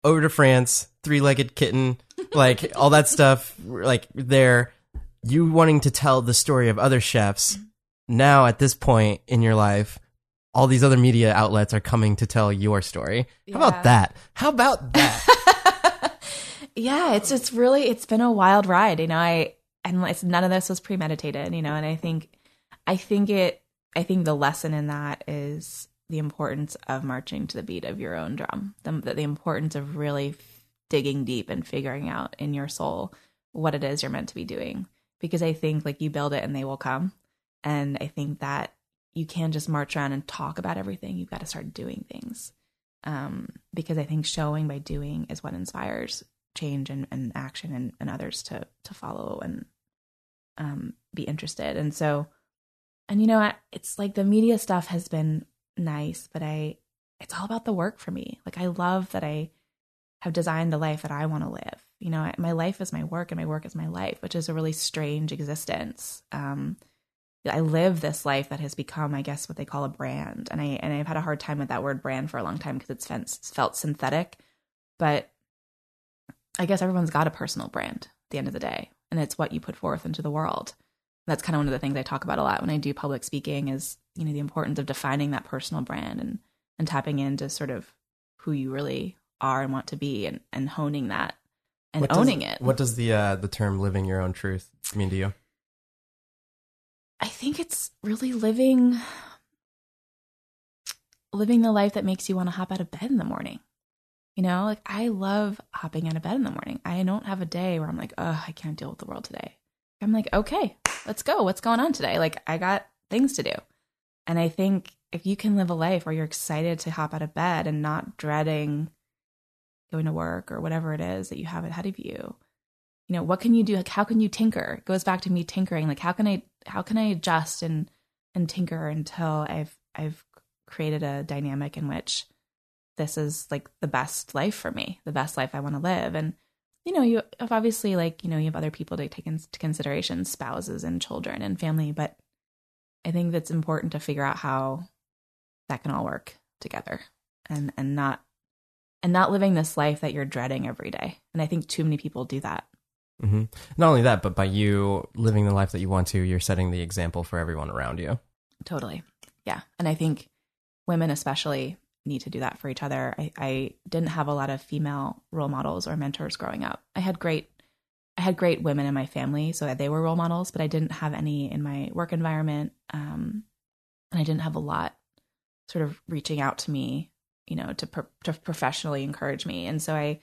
over to France, three legged kitten, like all that stuff, like there you wanting to tell the story of other chefs now at this point in your life all these other media outlets are coming to tell your story. How about that? How about that? Yeah it's it's really it's been a wild ride. You know i and it's none of this was premeditated you know and i think i think it i think the lesson in that is the importance of marching to the beat of your own drum the, the importance of really digging deep and figuring out in your soul what it is you're meant to be doing because I think like you build it and they will come. And I think that you can't just march around and talk about everything. You've got to start doing things. Um, because I think showing by doing is what inspires change and, and action and, and others to to follow and um, be interested. And so, and you know, it's like the media stuff has been nice, but I, it's all about the work for me. Like I love that I have designed the life that I want to live you know, my life is my work and my work is my life, which is a really strange existence. Um, I live this life that has become, I guess, what they call a brand, and I and I've had a hard time with that word brand for a long time because it's felt, felt synthetic. But I guess everyone's got a personal brand at the end of the day, and it's what you put forth into the world. That's kind of one of the things I talk about a lot when I do public speaking is you know the importance of defining that personal brand and and tapping into sort of who you really are and want to be and and honing that and what owning does, it. What does the uh, the term "living your own truth" mean to you? I think it's really living living the life that makes you want to hop out of bed in the morning. You know, like I love hopping out of bed in the morning. I don't have a day where I'm like, oh, I can't deal with the world today. I'm like, okay, let's go. What's going on today? Like, I got things to do. And I think if you can live a life where you're excited to hop out of bed and not dreading going to work or whatever it is that you have ahead of you you know what can you do like how can you tinker it goes back to me tinkering like how can i how can i adjust and and tinker until i've i've created a dynamic in which this is like the best life for me the best life i want to live and you know you have obviously like you know you have other people to take into consideration spouses and children and family but i think that's important to figure out how that can all work together and and not and not living this life that you're dreading every day. And I think too many people do that. Mm-hmm. Not only that, but by you living the life that you want to, you're setting the example for everyone around you. Totally. Yeah. And I think women, especially, need to do that for each other. I, I didn't have a lot of female role models or mentors growing up. I had great I had great women in my family, so they were role models, but I didn't have any in my work environment. Um, and I didn't have a lot sort of reaching out to me you know, to, pro- to professionally encourage me. And so I,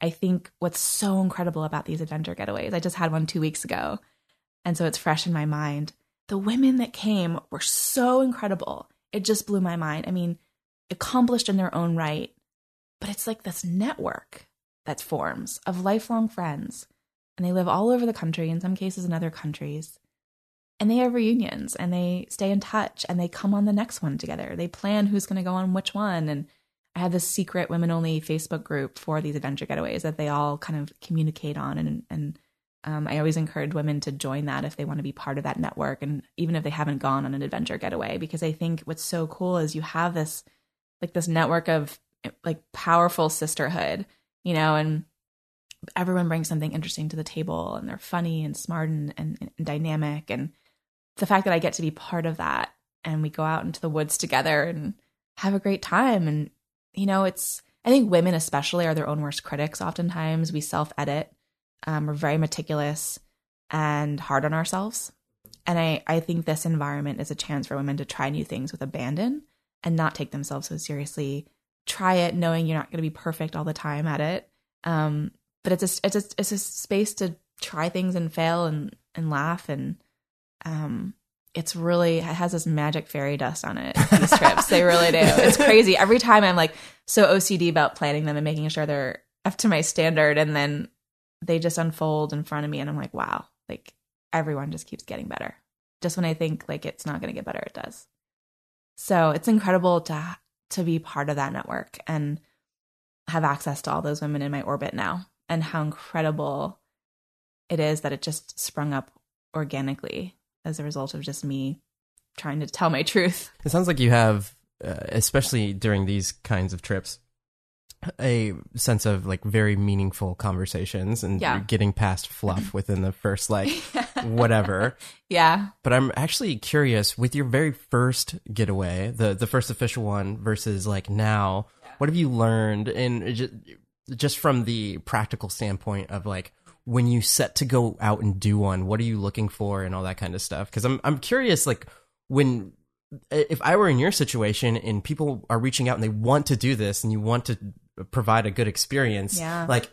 I think what's so incredible about these adventure getaways, I just had one two weeks ago. And so it's fresh in my mind. The women that came were so incredible. It just blew my mind. I mean, accomplished in their own right, but it's like this network that forms of lifelong friends. And they live all over the country, in some cases in other countries. And they have reunions and they stay in touch and they come on the next one together. They plan who's going to go on which one. And I have this secret women only Facebook group for these adventure getaways that they all kind of communicate on and and um, I always encourage women to join that if they want to be part of that network and even if they haven't gone on an adventure getaway because I think what's so cool is you have this like this network of like powerful sisterhood, you know, and everyone brings something interesting to the table and they're funny and smart and, and, and dynamic and the fact that I get to be part of that and we go out into the woods together and have a great time and you know, it's, I think women especially are their own worst critics. Oftentimes we self edit, um, we're very meticulous and hard on ourselves. And I, I think this environment is a chance for women to try new things with abandon and not take themselves so seriously. Try it knowing you're not going to be perfect all the time at it. Um, but it's a, it's a, it's a space to try things and fail and, and laugh and, um, it's really it has this magic fairy dust on it. These trips, they really do. It's crazy. Every time I'm like so OCD about planning them and making sure they're up to my standard, and then they just unfold in front of me, and I'm like, wow, like everyone just keeps getting better. Just when I think like it's not going to get better, it does. So it's incredible to to be part of that network and have access to all those women in my orbit now, and how incredible it is that it just sprung up organically as a result of just me trying to tell my truth. It sounds like you have, uh, especially during these kinds of trips, a sense of like very meaningful conversations and Yeah. getting past fluff within the first like whatever. Yeah. But I'm actually curious with your very first getaway, the the first official one versus like now, what have you learned in just, just from the practical standpoint of like when you set to go out and do one, what are you looking for and all that kind of stuff? Cuz I'm I'm curious like when if I were in your situation and people are reaching out and they want to do this and you want to provide a good experience, Yeah. like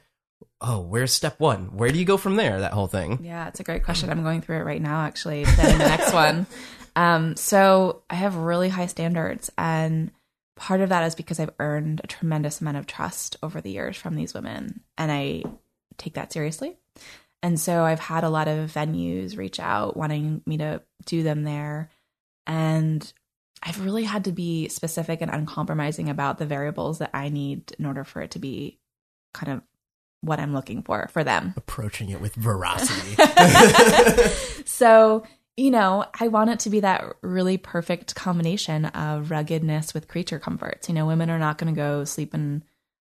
oh, where's step 1? Where do you go from there? That whole thing. Yeah, it's a great question. I'm going through it right now, actually, Then the next one. Um, so I have really high standards, and part of that is because I've earned a tremendous amount of trust over the years from these women, and I take that seriously. And so I've had a lot of venues reach out wanting me to do them there, and I've really had to be specific and uncompromising about the variables that I need in order for it to be kind of what I'm looking for for them. Approaching it with veracity. so you know i want it to be that really perfect combination of ruggedness with creature comforts you know women are not going to go sleep in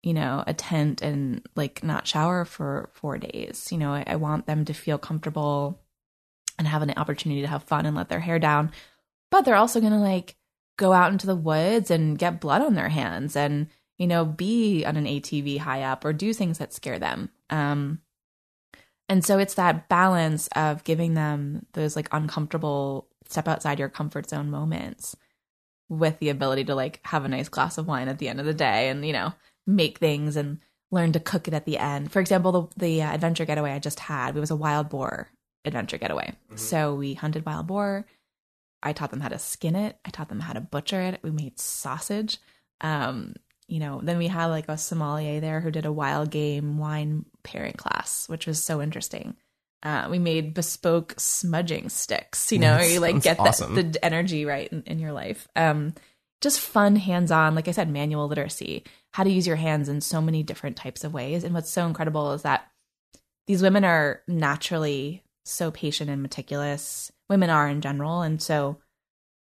you know a tent and like not shower for four days you know I, I want them to feel comfortable and have an opportunity to have fun and let their hair down but they're also going to like go out into the woods and get blood on their hands and you know be on an atv high up or do things that scare them um and so it's that balance of giving them those like uncomfortable step outside your comfort zone moments with the ability to like have a nice glass of wine at the end of the day and you know make things and learn to cook it at the end. For example, the the uh, adventure getaway I just had, it was a wild boar adventure getaway. So we hunted wild boar. I taught them how to skin it. I taught them how to butcher it. We made sausage. Um, you know, then we had like a sommelier there who did a wild game wine pairing class, which was so interesting. Uh, we made bespoke smudging sticks, you know, where you like get the, awesome. the energy right in, in your life. Um, just fun, hands on, like I said, manual literacy, how to use your hands in so many different types of ways. And what's so incredible is that these women are naturally so patient and meticulous. Women are in general. And so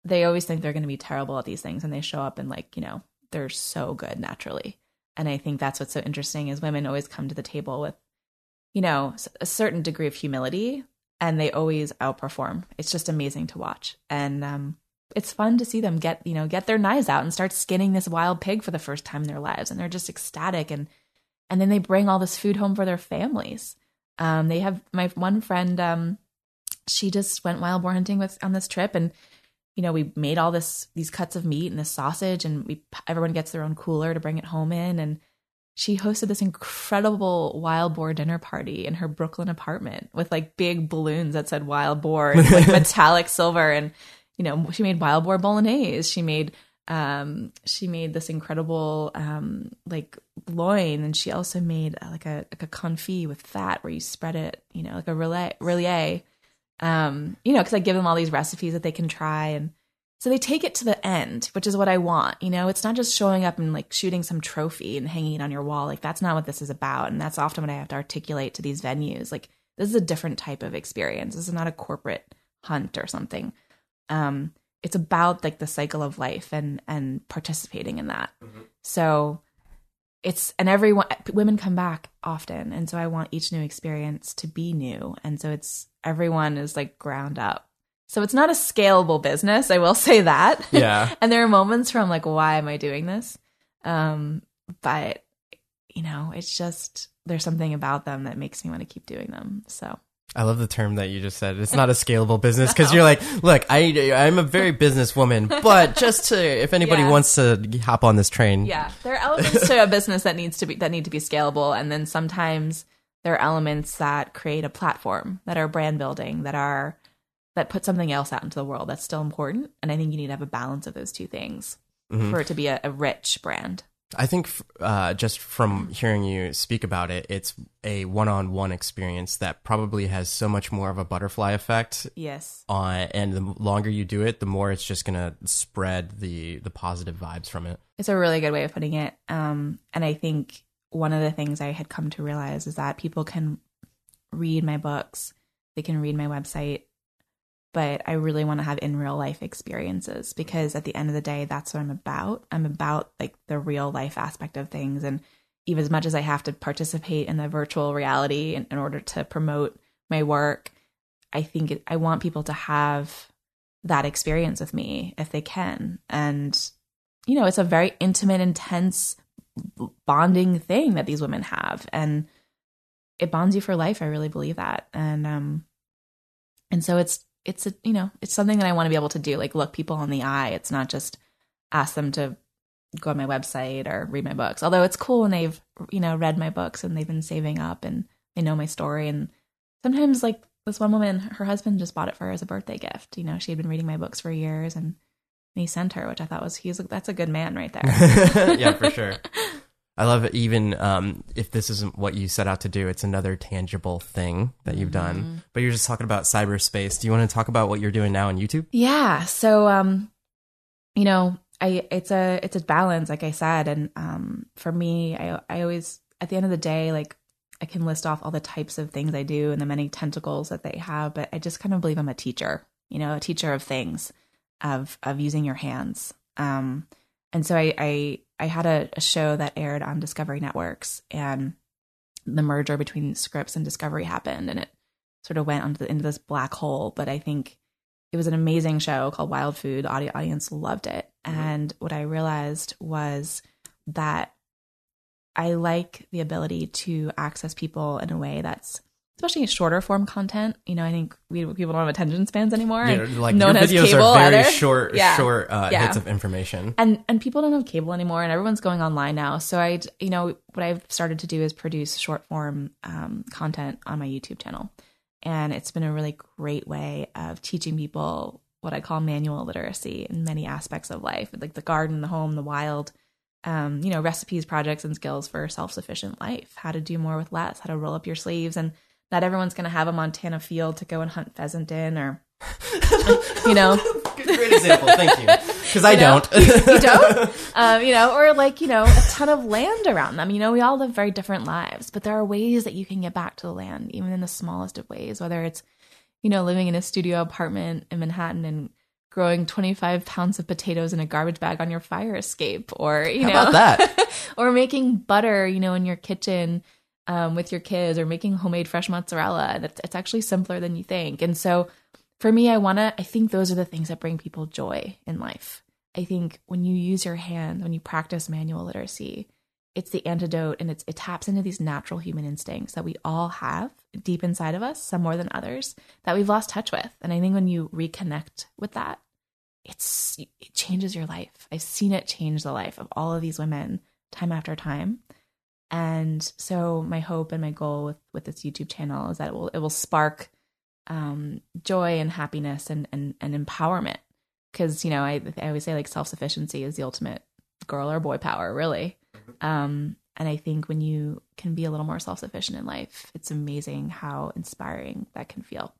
they always think they're going to be terrible at these things. And they show up and, like, you know, they're so good naturally. And I think that's what's so interesting is women always come to the table with, you know, a certain degree of humility and they always outperform. It's just amazing to watch. And um, it's fun to see them get, you know, get their knives out and start skinning this wild pig for the first time in their lives. And they're just ecstatic. And, and then they bring all this food home for their families. Um, they have my one friend, um, she just went wild boar hunting with on this trip and you know we made all this these cuts of meat and this sausage and we everyone gets their own cooler to bring it home in. And she hosted this incredible wild boar dinner party in her Brooklyn apartment with like big balloons that said wild boar and like metallic silver. And you know she made wild boar bolognese. She made um she made this incredible um like loin. And she also made uh, like a like a confit with fat where you spread it you know like a rillette rillette um you know because i give them all these recipes that they can try and so they take it to the end which is what i want you know? It's not just showing up and like shooting some trophy and hanging it on your wall. Like that's not what this is about and that's often what i have to articulate to these venues. Like this is a different type of experience. This is not a corporate hunt or something. Um it's about like the cycle of life and and participating in that. So it's and everyone women come back often. And so i want each new experience to be new. And so it's everyone is like ground up. So it's not a scalable business i will say that. Yeah. and there are moments where i'm like why am i doing this? Um but you know it's just there's something about them that makes me want to keep doing them. So I love the term that you just said. It's not a scalable business because you're like, look, I I'm a very businesswoman, but just to if anybody Yeah. wants to hop on this train, Yeah, there are elements to a business that needs to be that need to be scalable, and then sometimes there are elements that create a platform that are brand building that are that put something else out into the world that's still important. And I think you need to have a balance of those two things mm-hmm. for it to be a, a rich brand. I think uh, just from hearing you speak about it, it's a one-on-one experience that probably has so much more of a butterfly effect Yes. on and the longer you do it the more it's just gonna spread the the positive vibes from it It's a really good way of putting it. Um, and I think one of the things I had come to realize is that people can read my books, they can read my website, but I really want to have in real life experiences because at the end of the day, that's what I'm about. I'm about like the real life aspect of things. And even as much as I have to participate in the virtual reality in, in order to promote my work, I think it, I want people to have that experience with me if they can. And you know, it's a very intimate, intense bonding thing that these women have. And it bonds you for life. I really believe that. And um and so it's it's a you know, it's something that I want to be able to do, like look people in the eye. It's not just ask them to go on my website or read my books. Although it's cool when they've, you know, read my books and they've been saving up and they know my story. And sometimes like this one woman, her husband just bought it for her as a birthday gift. You know, she had been reading my books for years and he sent her, which I thought was he's like that's a good man right there. yeah for sure i love it even um, if this isn't what you set out to do it's another tangible thing that you've done but you're just talking about cyberspace do you want to talk about what you're doing now on youtube Yeah. So um you know, I it's a it's a balance like I said and um for me I I always at the end of the day like I can list off all the types of things I do and the many tentacles that they have, but I just kind of believe I'm a teacher, you know, a teacher of things, of of using your hands. Um and so I I I had a, a show that aired on Discovery Networks and the merger between Scripps and Discovery happened and it sort of went onto the, into this black hole, but I think it was an amazing show called Wild Food. The audience loved it. Mm-hmm. And what I realized was that I like the ability to access people in a way that's especially shorter form content. You know, I think we people don't have attention spans anymore. Yeah, like no your videos cable are very either. short Yeah. short uh, Yeah. hits of information and and people don't have cable anymore and everyone's going online now so i you know what i've started to do is produce short form um, content on my youtube channel and it's been a really great way of teaching people what i call manual literacy in many aspects of life like the garden the home the wild um, you know recipes projects and skills for self-sufficient life how to do more with less how to roll up your sleeves and not everyone's going to have a montana field to go and hunt pheasant in or you know. Great example. Thank you. Because i know? don't. You don't? Um, you know or like you know a ton of land around them. You know we all live very different lives but there are ways that you can get back to the land even in the smallest of ways whether it's you know living in a studio apartment in manhattan and growing 25 pounds of potatoes in a garbage bag on your fire escape or you how know. about that? Or making butter, you know, in your kitchen um, with your kids, or making homemade fresh mozzarella. That's it's actually simpler than you think. And so, for me, I wanna. I think those are the things that bring people joy in life. I think when you use your hand, when you practice manual literacy, it's the antidote, and it's it taps into these natural human instincts that we all have deep inside of us, some more than others, that we've lost touch with. And I think when you reconnect with that, it's it changes your life. I've seen it change the life of all of these women time after time. And so my hope and my goal with, with this YouTube channel is that it will it will spark um, joy and happiness and and, and empowerment. Because you know I I always say like self sufficiency is the ultimate girl or boy power, really. Um, and I think when you can be a little more self sufficient in life, it's amazing how inspiring that can feel.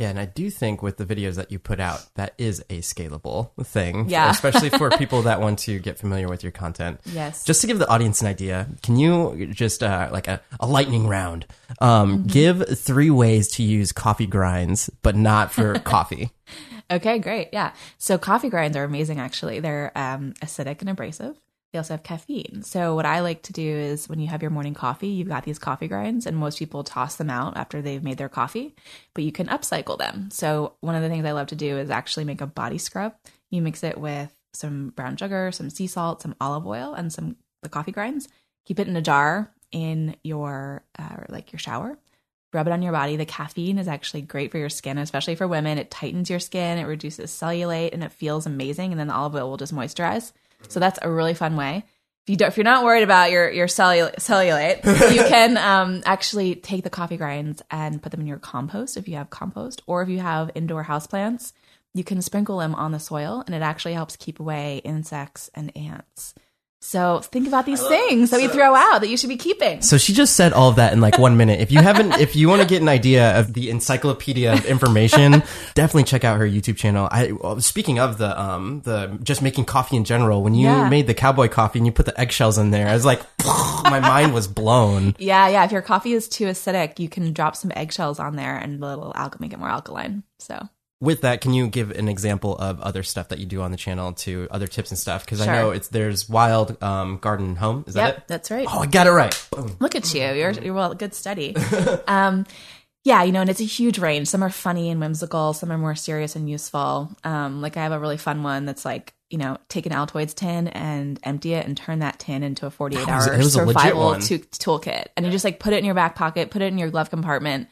Yeah, and I do think with the videos that you put out, that is a scalable thing. Yeah. Especially for people that want to get familiar with your content. Yes. Just to give the audience an idea, can you just uh, like a, a lightning round? Um, Mm-hmm. Give three ways to use coffee grinds, but not for coffee. Okay, great. Yeah. So coffee grinds are amazing, actually. They're um, acidic and abrasive. They also have caffeine. So, what I like to do is when you have your morning coffee, you've got these coffee grinds, and most people toss them out after they've made their coffee, but you can upcycle them. So, one of the things I love to do is actually make a body scrub. You mix it with some brown sugar, some sea salt, some olive oil, and some the coffee grinds. Keep it in a jar in your uh, like your shower rub it on your body. The caffeine is actually great for your skin, especially for women. It tightens your skin, it reduces cellulite, and it feels amazing. And then the olive oil will just moisturize. So that's a really fun way. if you don't, if you're not worried about your your cellul- cellulite, you can um, actually take the coffee grinds and put them in your compost if you have compost, or if you have indoor houseplants, you can sprinkle them on the soil, and it actually helps keep away insects and ants. So think about these things that we throw out that you should be keeping. So she just said all of that in like one minute. If you haven't, if you want to get an idea of the encyclopedia of information, definitely check out her YouTube channel. I well, speaking of the um the just making coffee in general. When you Yeah. made the cowboy coffee and you put the eggshells in there, I was like, my mind was blown. Yeah, yeah. If your coffee is too acidic, you can drop some eggshells on there, and it'll al- make it more alkaline. So With that, can you give an example of other stuff that you do on the channel to other tips and stuff? Because I know it's there's wild um, garden home. Is that it? that's right. Oh, I got it right. Boom. Look at you. You're you're well good study. um yeah, you know, and it's a huge range. Some are funny and whimsical, some are more serious and useful. Um like I have a really fun one that's like, you know, take an Altoids tin and empty it and turn that tin into a 48 hour it was a legit survival to- toolkit. And you just like put it in your back pocket, put it in your glove compartment.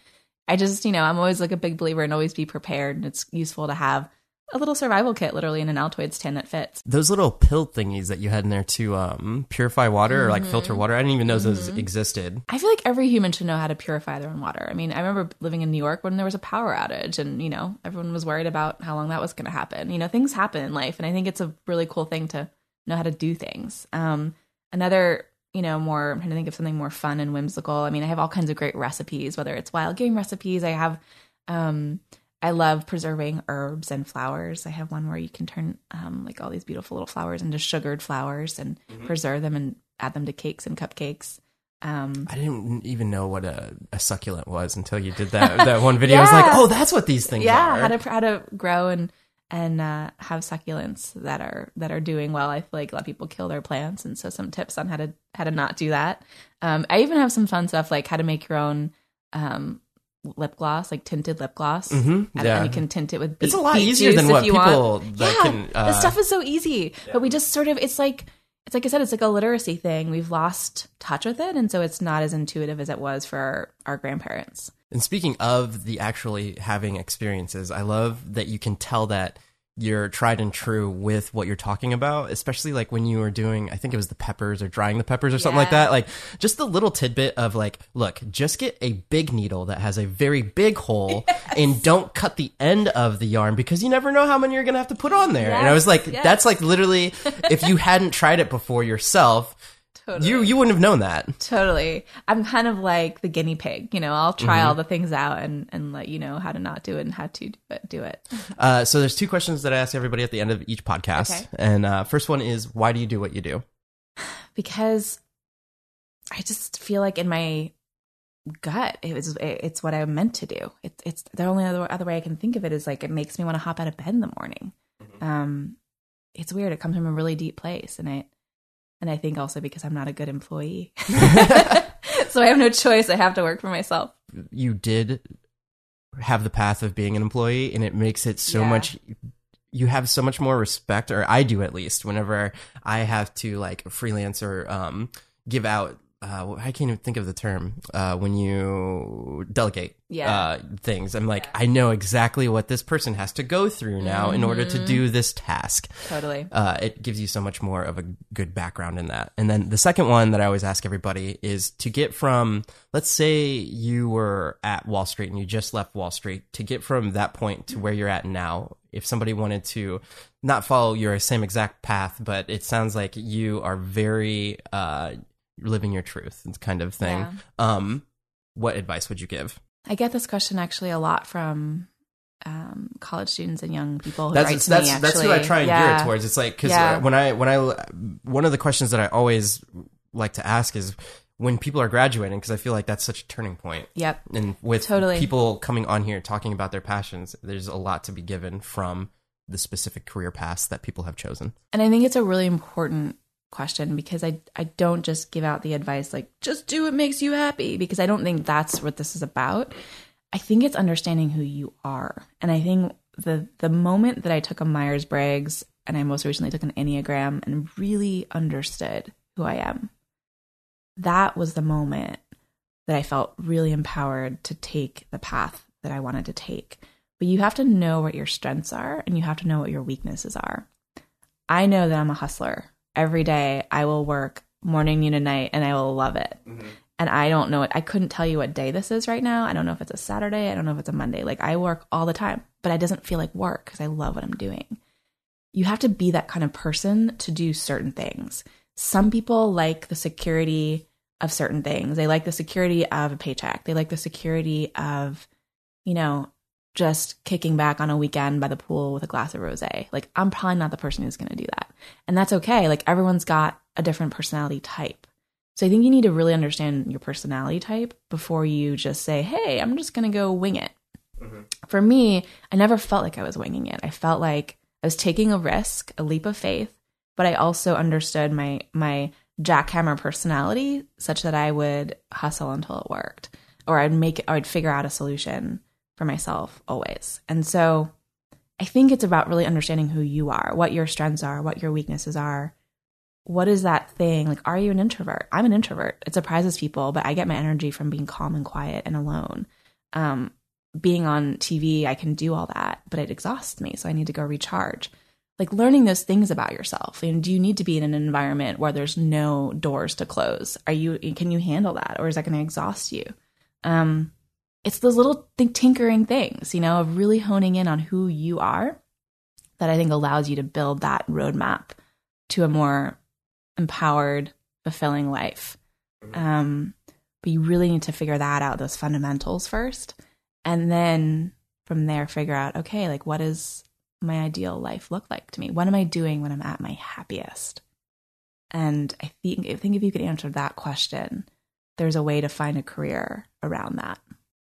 I just, you know, I'm always like a big believer in always be prepared and it's useful to have a little survival kit literally in an Altoids tin that fits. Those little pill thingies that you had in there to um, purify water or like filter Mm-hmm. water. I didn't even know those existed. I feel like every human should know how to purify their own water. I mean, I remember living in New York when there was a power outage and, you know, everyone was worried about how long that was going to happen. You know, things happen in life. And I think it's a really cool thing to know how to do things. Um, another, you know, more, I'm trying to think of something more fun and whimsical. I mean, I have all kinds of great recipes, whether it's wild game recipes. I have, um, I love preserving herbs and flowers. I have one where you can turn um, like all these beautiful little flowers into sugared flowers and preserve them and add them to cakes and cupcakes. Um, I didn't even know what a, a succulent was until you did that that one video. I was like, oh, that's what these things yeah, are. how to how to grow and and uh, have succulents that are that are doing well. I feel like a lot of people kill their plants, and so some tips on how to how to not do that. Um, I even have some fun stuff like how to make your own um, lip gloss, like tinted lip gloss. Mhm, And, yeah. and you can tint it with. Beet, It's a lot easier than what people yeah, can, uh, this stuff is so easy, but we just sort of it's like it's like I said, it's like a literacy thing. We've lost touch with it, and so it's not as intuitive as it was for our, our grandparents. And speaking of the actually having experiences, I love that you can tell that you're tried and true with what you're talking about, especially like when you were doing, I think it was the peppers or drying the peppers or something like that. Like just the little tidbit of like, look, just get a big needle that has a very big hole and don't cut the end of the yarn because you never know how many you're going to have to put on there. and I was like, yes. that's like literally, if you hadn't tried it before yourself, you, you wouldn't have known that. Totally. I'm kind of like the guinea pig. You know, I'll try Mm-hmm. all the things out and, and let you know how to not do it and how to do it. Uh, so there's two questions that I ask everybody at the end of each podcast, Okay. and uh, first one is why do you do what you do? Because I just feel like in my gut, it was it, it's what I'm meant to do. It, it's the only other other way I can think of it is like it makes me want to hop out of bed in the morning. Um, it's weird. It comes from a really deep place, and I and I think also because I'm not a good employee, so I have no choice. I have to work for myself. You did have the path of being an employee, and it makes it so Yeah. much. You have so much more respect, or I do at least. Whenever I have to like freelance or um, give out, uh, I can't even think of the term uh, when you delegate Yeah. uh, things. I'm like, I know exactly what this person has to go through now in order Mm-hmm. to do this task. Totally. uh, it gives you so much more of a good background in that. And then the second one that I always ask everybody is to get from, let's say you were at Wall Street and you just left Wall Street, to get from that point to where you're at now. If somebody wanted to not follow your same exact path, but it sounds like you are very uh, living your truth kind of thing. Yeah. Um, what advice would you give? I get this question actually a lot from um, college students and young people who that's write to that's me. Actually, that's who I try and gear it towards. It's like because Yeah. when I when I one of the questions that I always like to ask is when people are graduating because I feel like that's such a turning point. Yep. And with Totally. people coming on here talking about their passions, there's a lot to be given from the specific career paths that people have chosen. And I think it's a really important question because I I don't just give out the advice like just do what makes you happy because I don't think that's what this is about. I think it's understanding who you are. And I think the the moment that I took a Myers Briggs and I most recently took an Enneagram and really understood who I am, that was the moment that I felt really empowered to take the path that I wanted to take. But you have to know what your strengths are and you have to know what your weaknesses are. I know that I'm a hustler. Every day I will work morning, noon, and night, and I will love it. Mm-hmm. And I don't know it. I couldn't tell you what day this is right now. I don't know if it's a Saturday. I don't know if it's a Monday. Like I work all the time, but it doesn't feel like work because I love what I'm doing. You have to be that kind of person to do certain things. Some people like the security of certain things. They like the security of a paycheck. They like the security of, you know, just kicking back on a weekend by the pool with a glass of rosé. Like I'm probably not the person who's going to do that. And that's okay. Like everyone's got a different personality type. So I think you need to really understand your personality type before you just say, "Hey, I'm just going to go wing it." Mm-hmm. For me, I never felt like I was winging it. I felt like I was taking a risk, a leap of faith, but I also understood my my jackhammer personality such that I would hustle until it worked or I'd make I'd figure out a solution for myself always. And so I think it's about really understanding who you are, what your strengths are, what your weaknesses are. What is that thing? Like, are you an introvert? I'm an introvert. It surprises people, but I get my energy from being calm and quiet and alone. Um, being on TV, I can do all that, but it exhausts me. So I need to go recharge. Like learning those things about yourself. And do you need to be in an environment where there's no doors to close? Are you, can you handle that? Or is that going to exhaust you? Um, it's those little th- tinkering things, you know, of really honing in on who you are that I think allows you to build that roadmap to a more empowered, fulfilling life. Um, but you really need to figure that out, those fundamentals first. And then from there, figure out, okay, like what does my ideal life look like to me? What am I doing when I'm at my happiest? And I think, I think if you could answer that question, there's a way to find a career around that.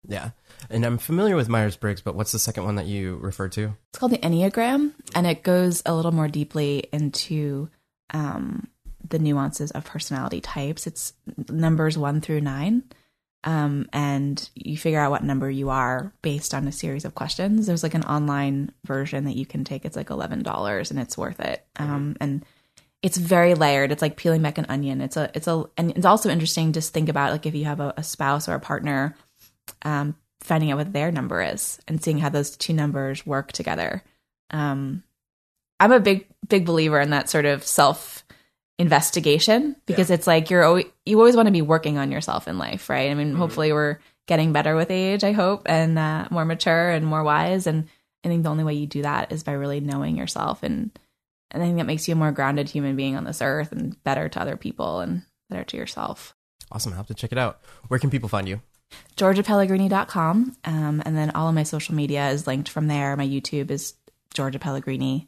Yeah. And I'm familiar with Myers Briggs, but what's the second one that you referred to? It's called the Enneagram, and it goes a little more deeply into um, the nuances of personality types. It's numbers one through nine. Um, and you figure out what number you are based on a series of questions. There's like an online version that you can take. It's like eleven dollars, and it's worth it. Um, and it's very layered. It's like peeling back an onion. It's a, it's a, and it's also interesting. Just think about like if you have a, a spouse or a partner, um, finding out what their number is and seeing how those two numbers work together. Um, I'm a big, big believer in that sort of self investigation because it's like you're always, you always want to be working on yourself in life, right? I mean, hopefully we're getting better with age, I hope, and uh, more mature and more wise. And I think the only way you do that is by really knowing yourself, and and I think that makes you a more grounded human being on this earth and better to other people and better to yourself. Awesome. I'll have to check it out. Where can people find you? GeorgiaPellegrini.com. Um, and then all of my social media is linked from there. My YouTube is Georgia Pellegrini.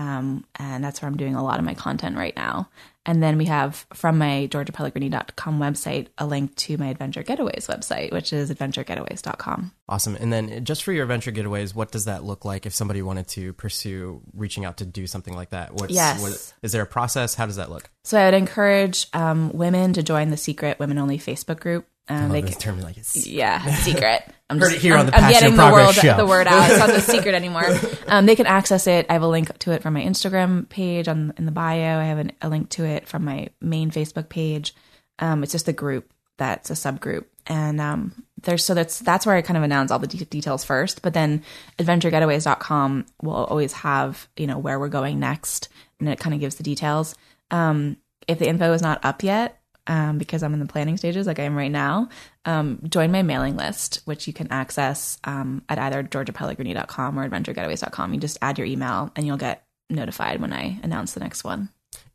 Um, and that's where I'm doing a lot of my content right now. And then we have from my georgiapellegrini.com website a link to my Adventure Getaways website, which is adventuregetaways.com. Awesome. And then just for your adventure getaways, what does that look like if somebody wanted to pursue reaching out to do something like that? What's, Yes. what- is there a process? How does that look? So I would encourage um, women to join the secret women only Facebook group. Um, I they this can, term like it's Yeah, secret. I'm Heard it here on I'm, the I'm getting the world show. the word out. It's not a secret anymore. Um, they can access it. I have a link to it from my Instagram page on in the bio. I have an, a link to it from my main Facebook page. Um, it's just a group that's a subgroup, and um, there's so that's that's where I kind of announce all the de- details first. But then AdventureGetaways.com will always have you know where we're going next, and it kind of gives the details. Um, if the info is not up yet, um, because I'm in the planning stages, like I am right now, um, join my mailing list, which you can access um, at either georgiapellegrini.com or adventuregetaways.com. You just add your email and you'll get notified when I announce the next one.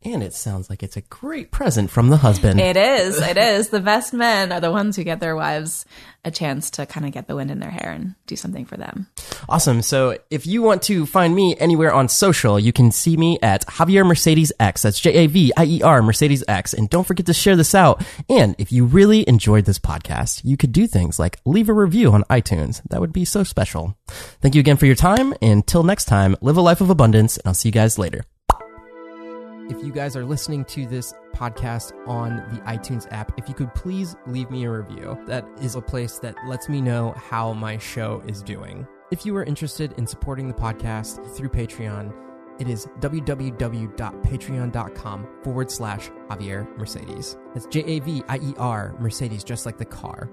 And it sounds like it's a great present from the husband. It is. It is. The best men are the ones who get their wives a chance to kind of get the wind in their hair and do something for them. Awesome. So if you want to find me anywhere on social, you can see me at Javier Mercedes X. That's J A V I E R Mercedes X. And don't forget to share this out. And if you really enjoyed this podcast, you could do things like leave a review on iTunes. That would be so special. Thank you again for your time. Until next time, live a life of abundance, and I'll see you guys later. If you guys are listening to this podcast on the iTunes app, if you could please leave me a review. That is a place that lets me know how my show is doing. If you are interested in supporting the podcast through Patreon, it is www.patreon.com forward slash Javier Mercedes. That's J A V I E R Mercedes, just like the car.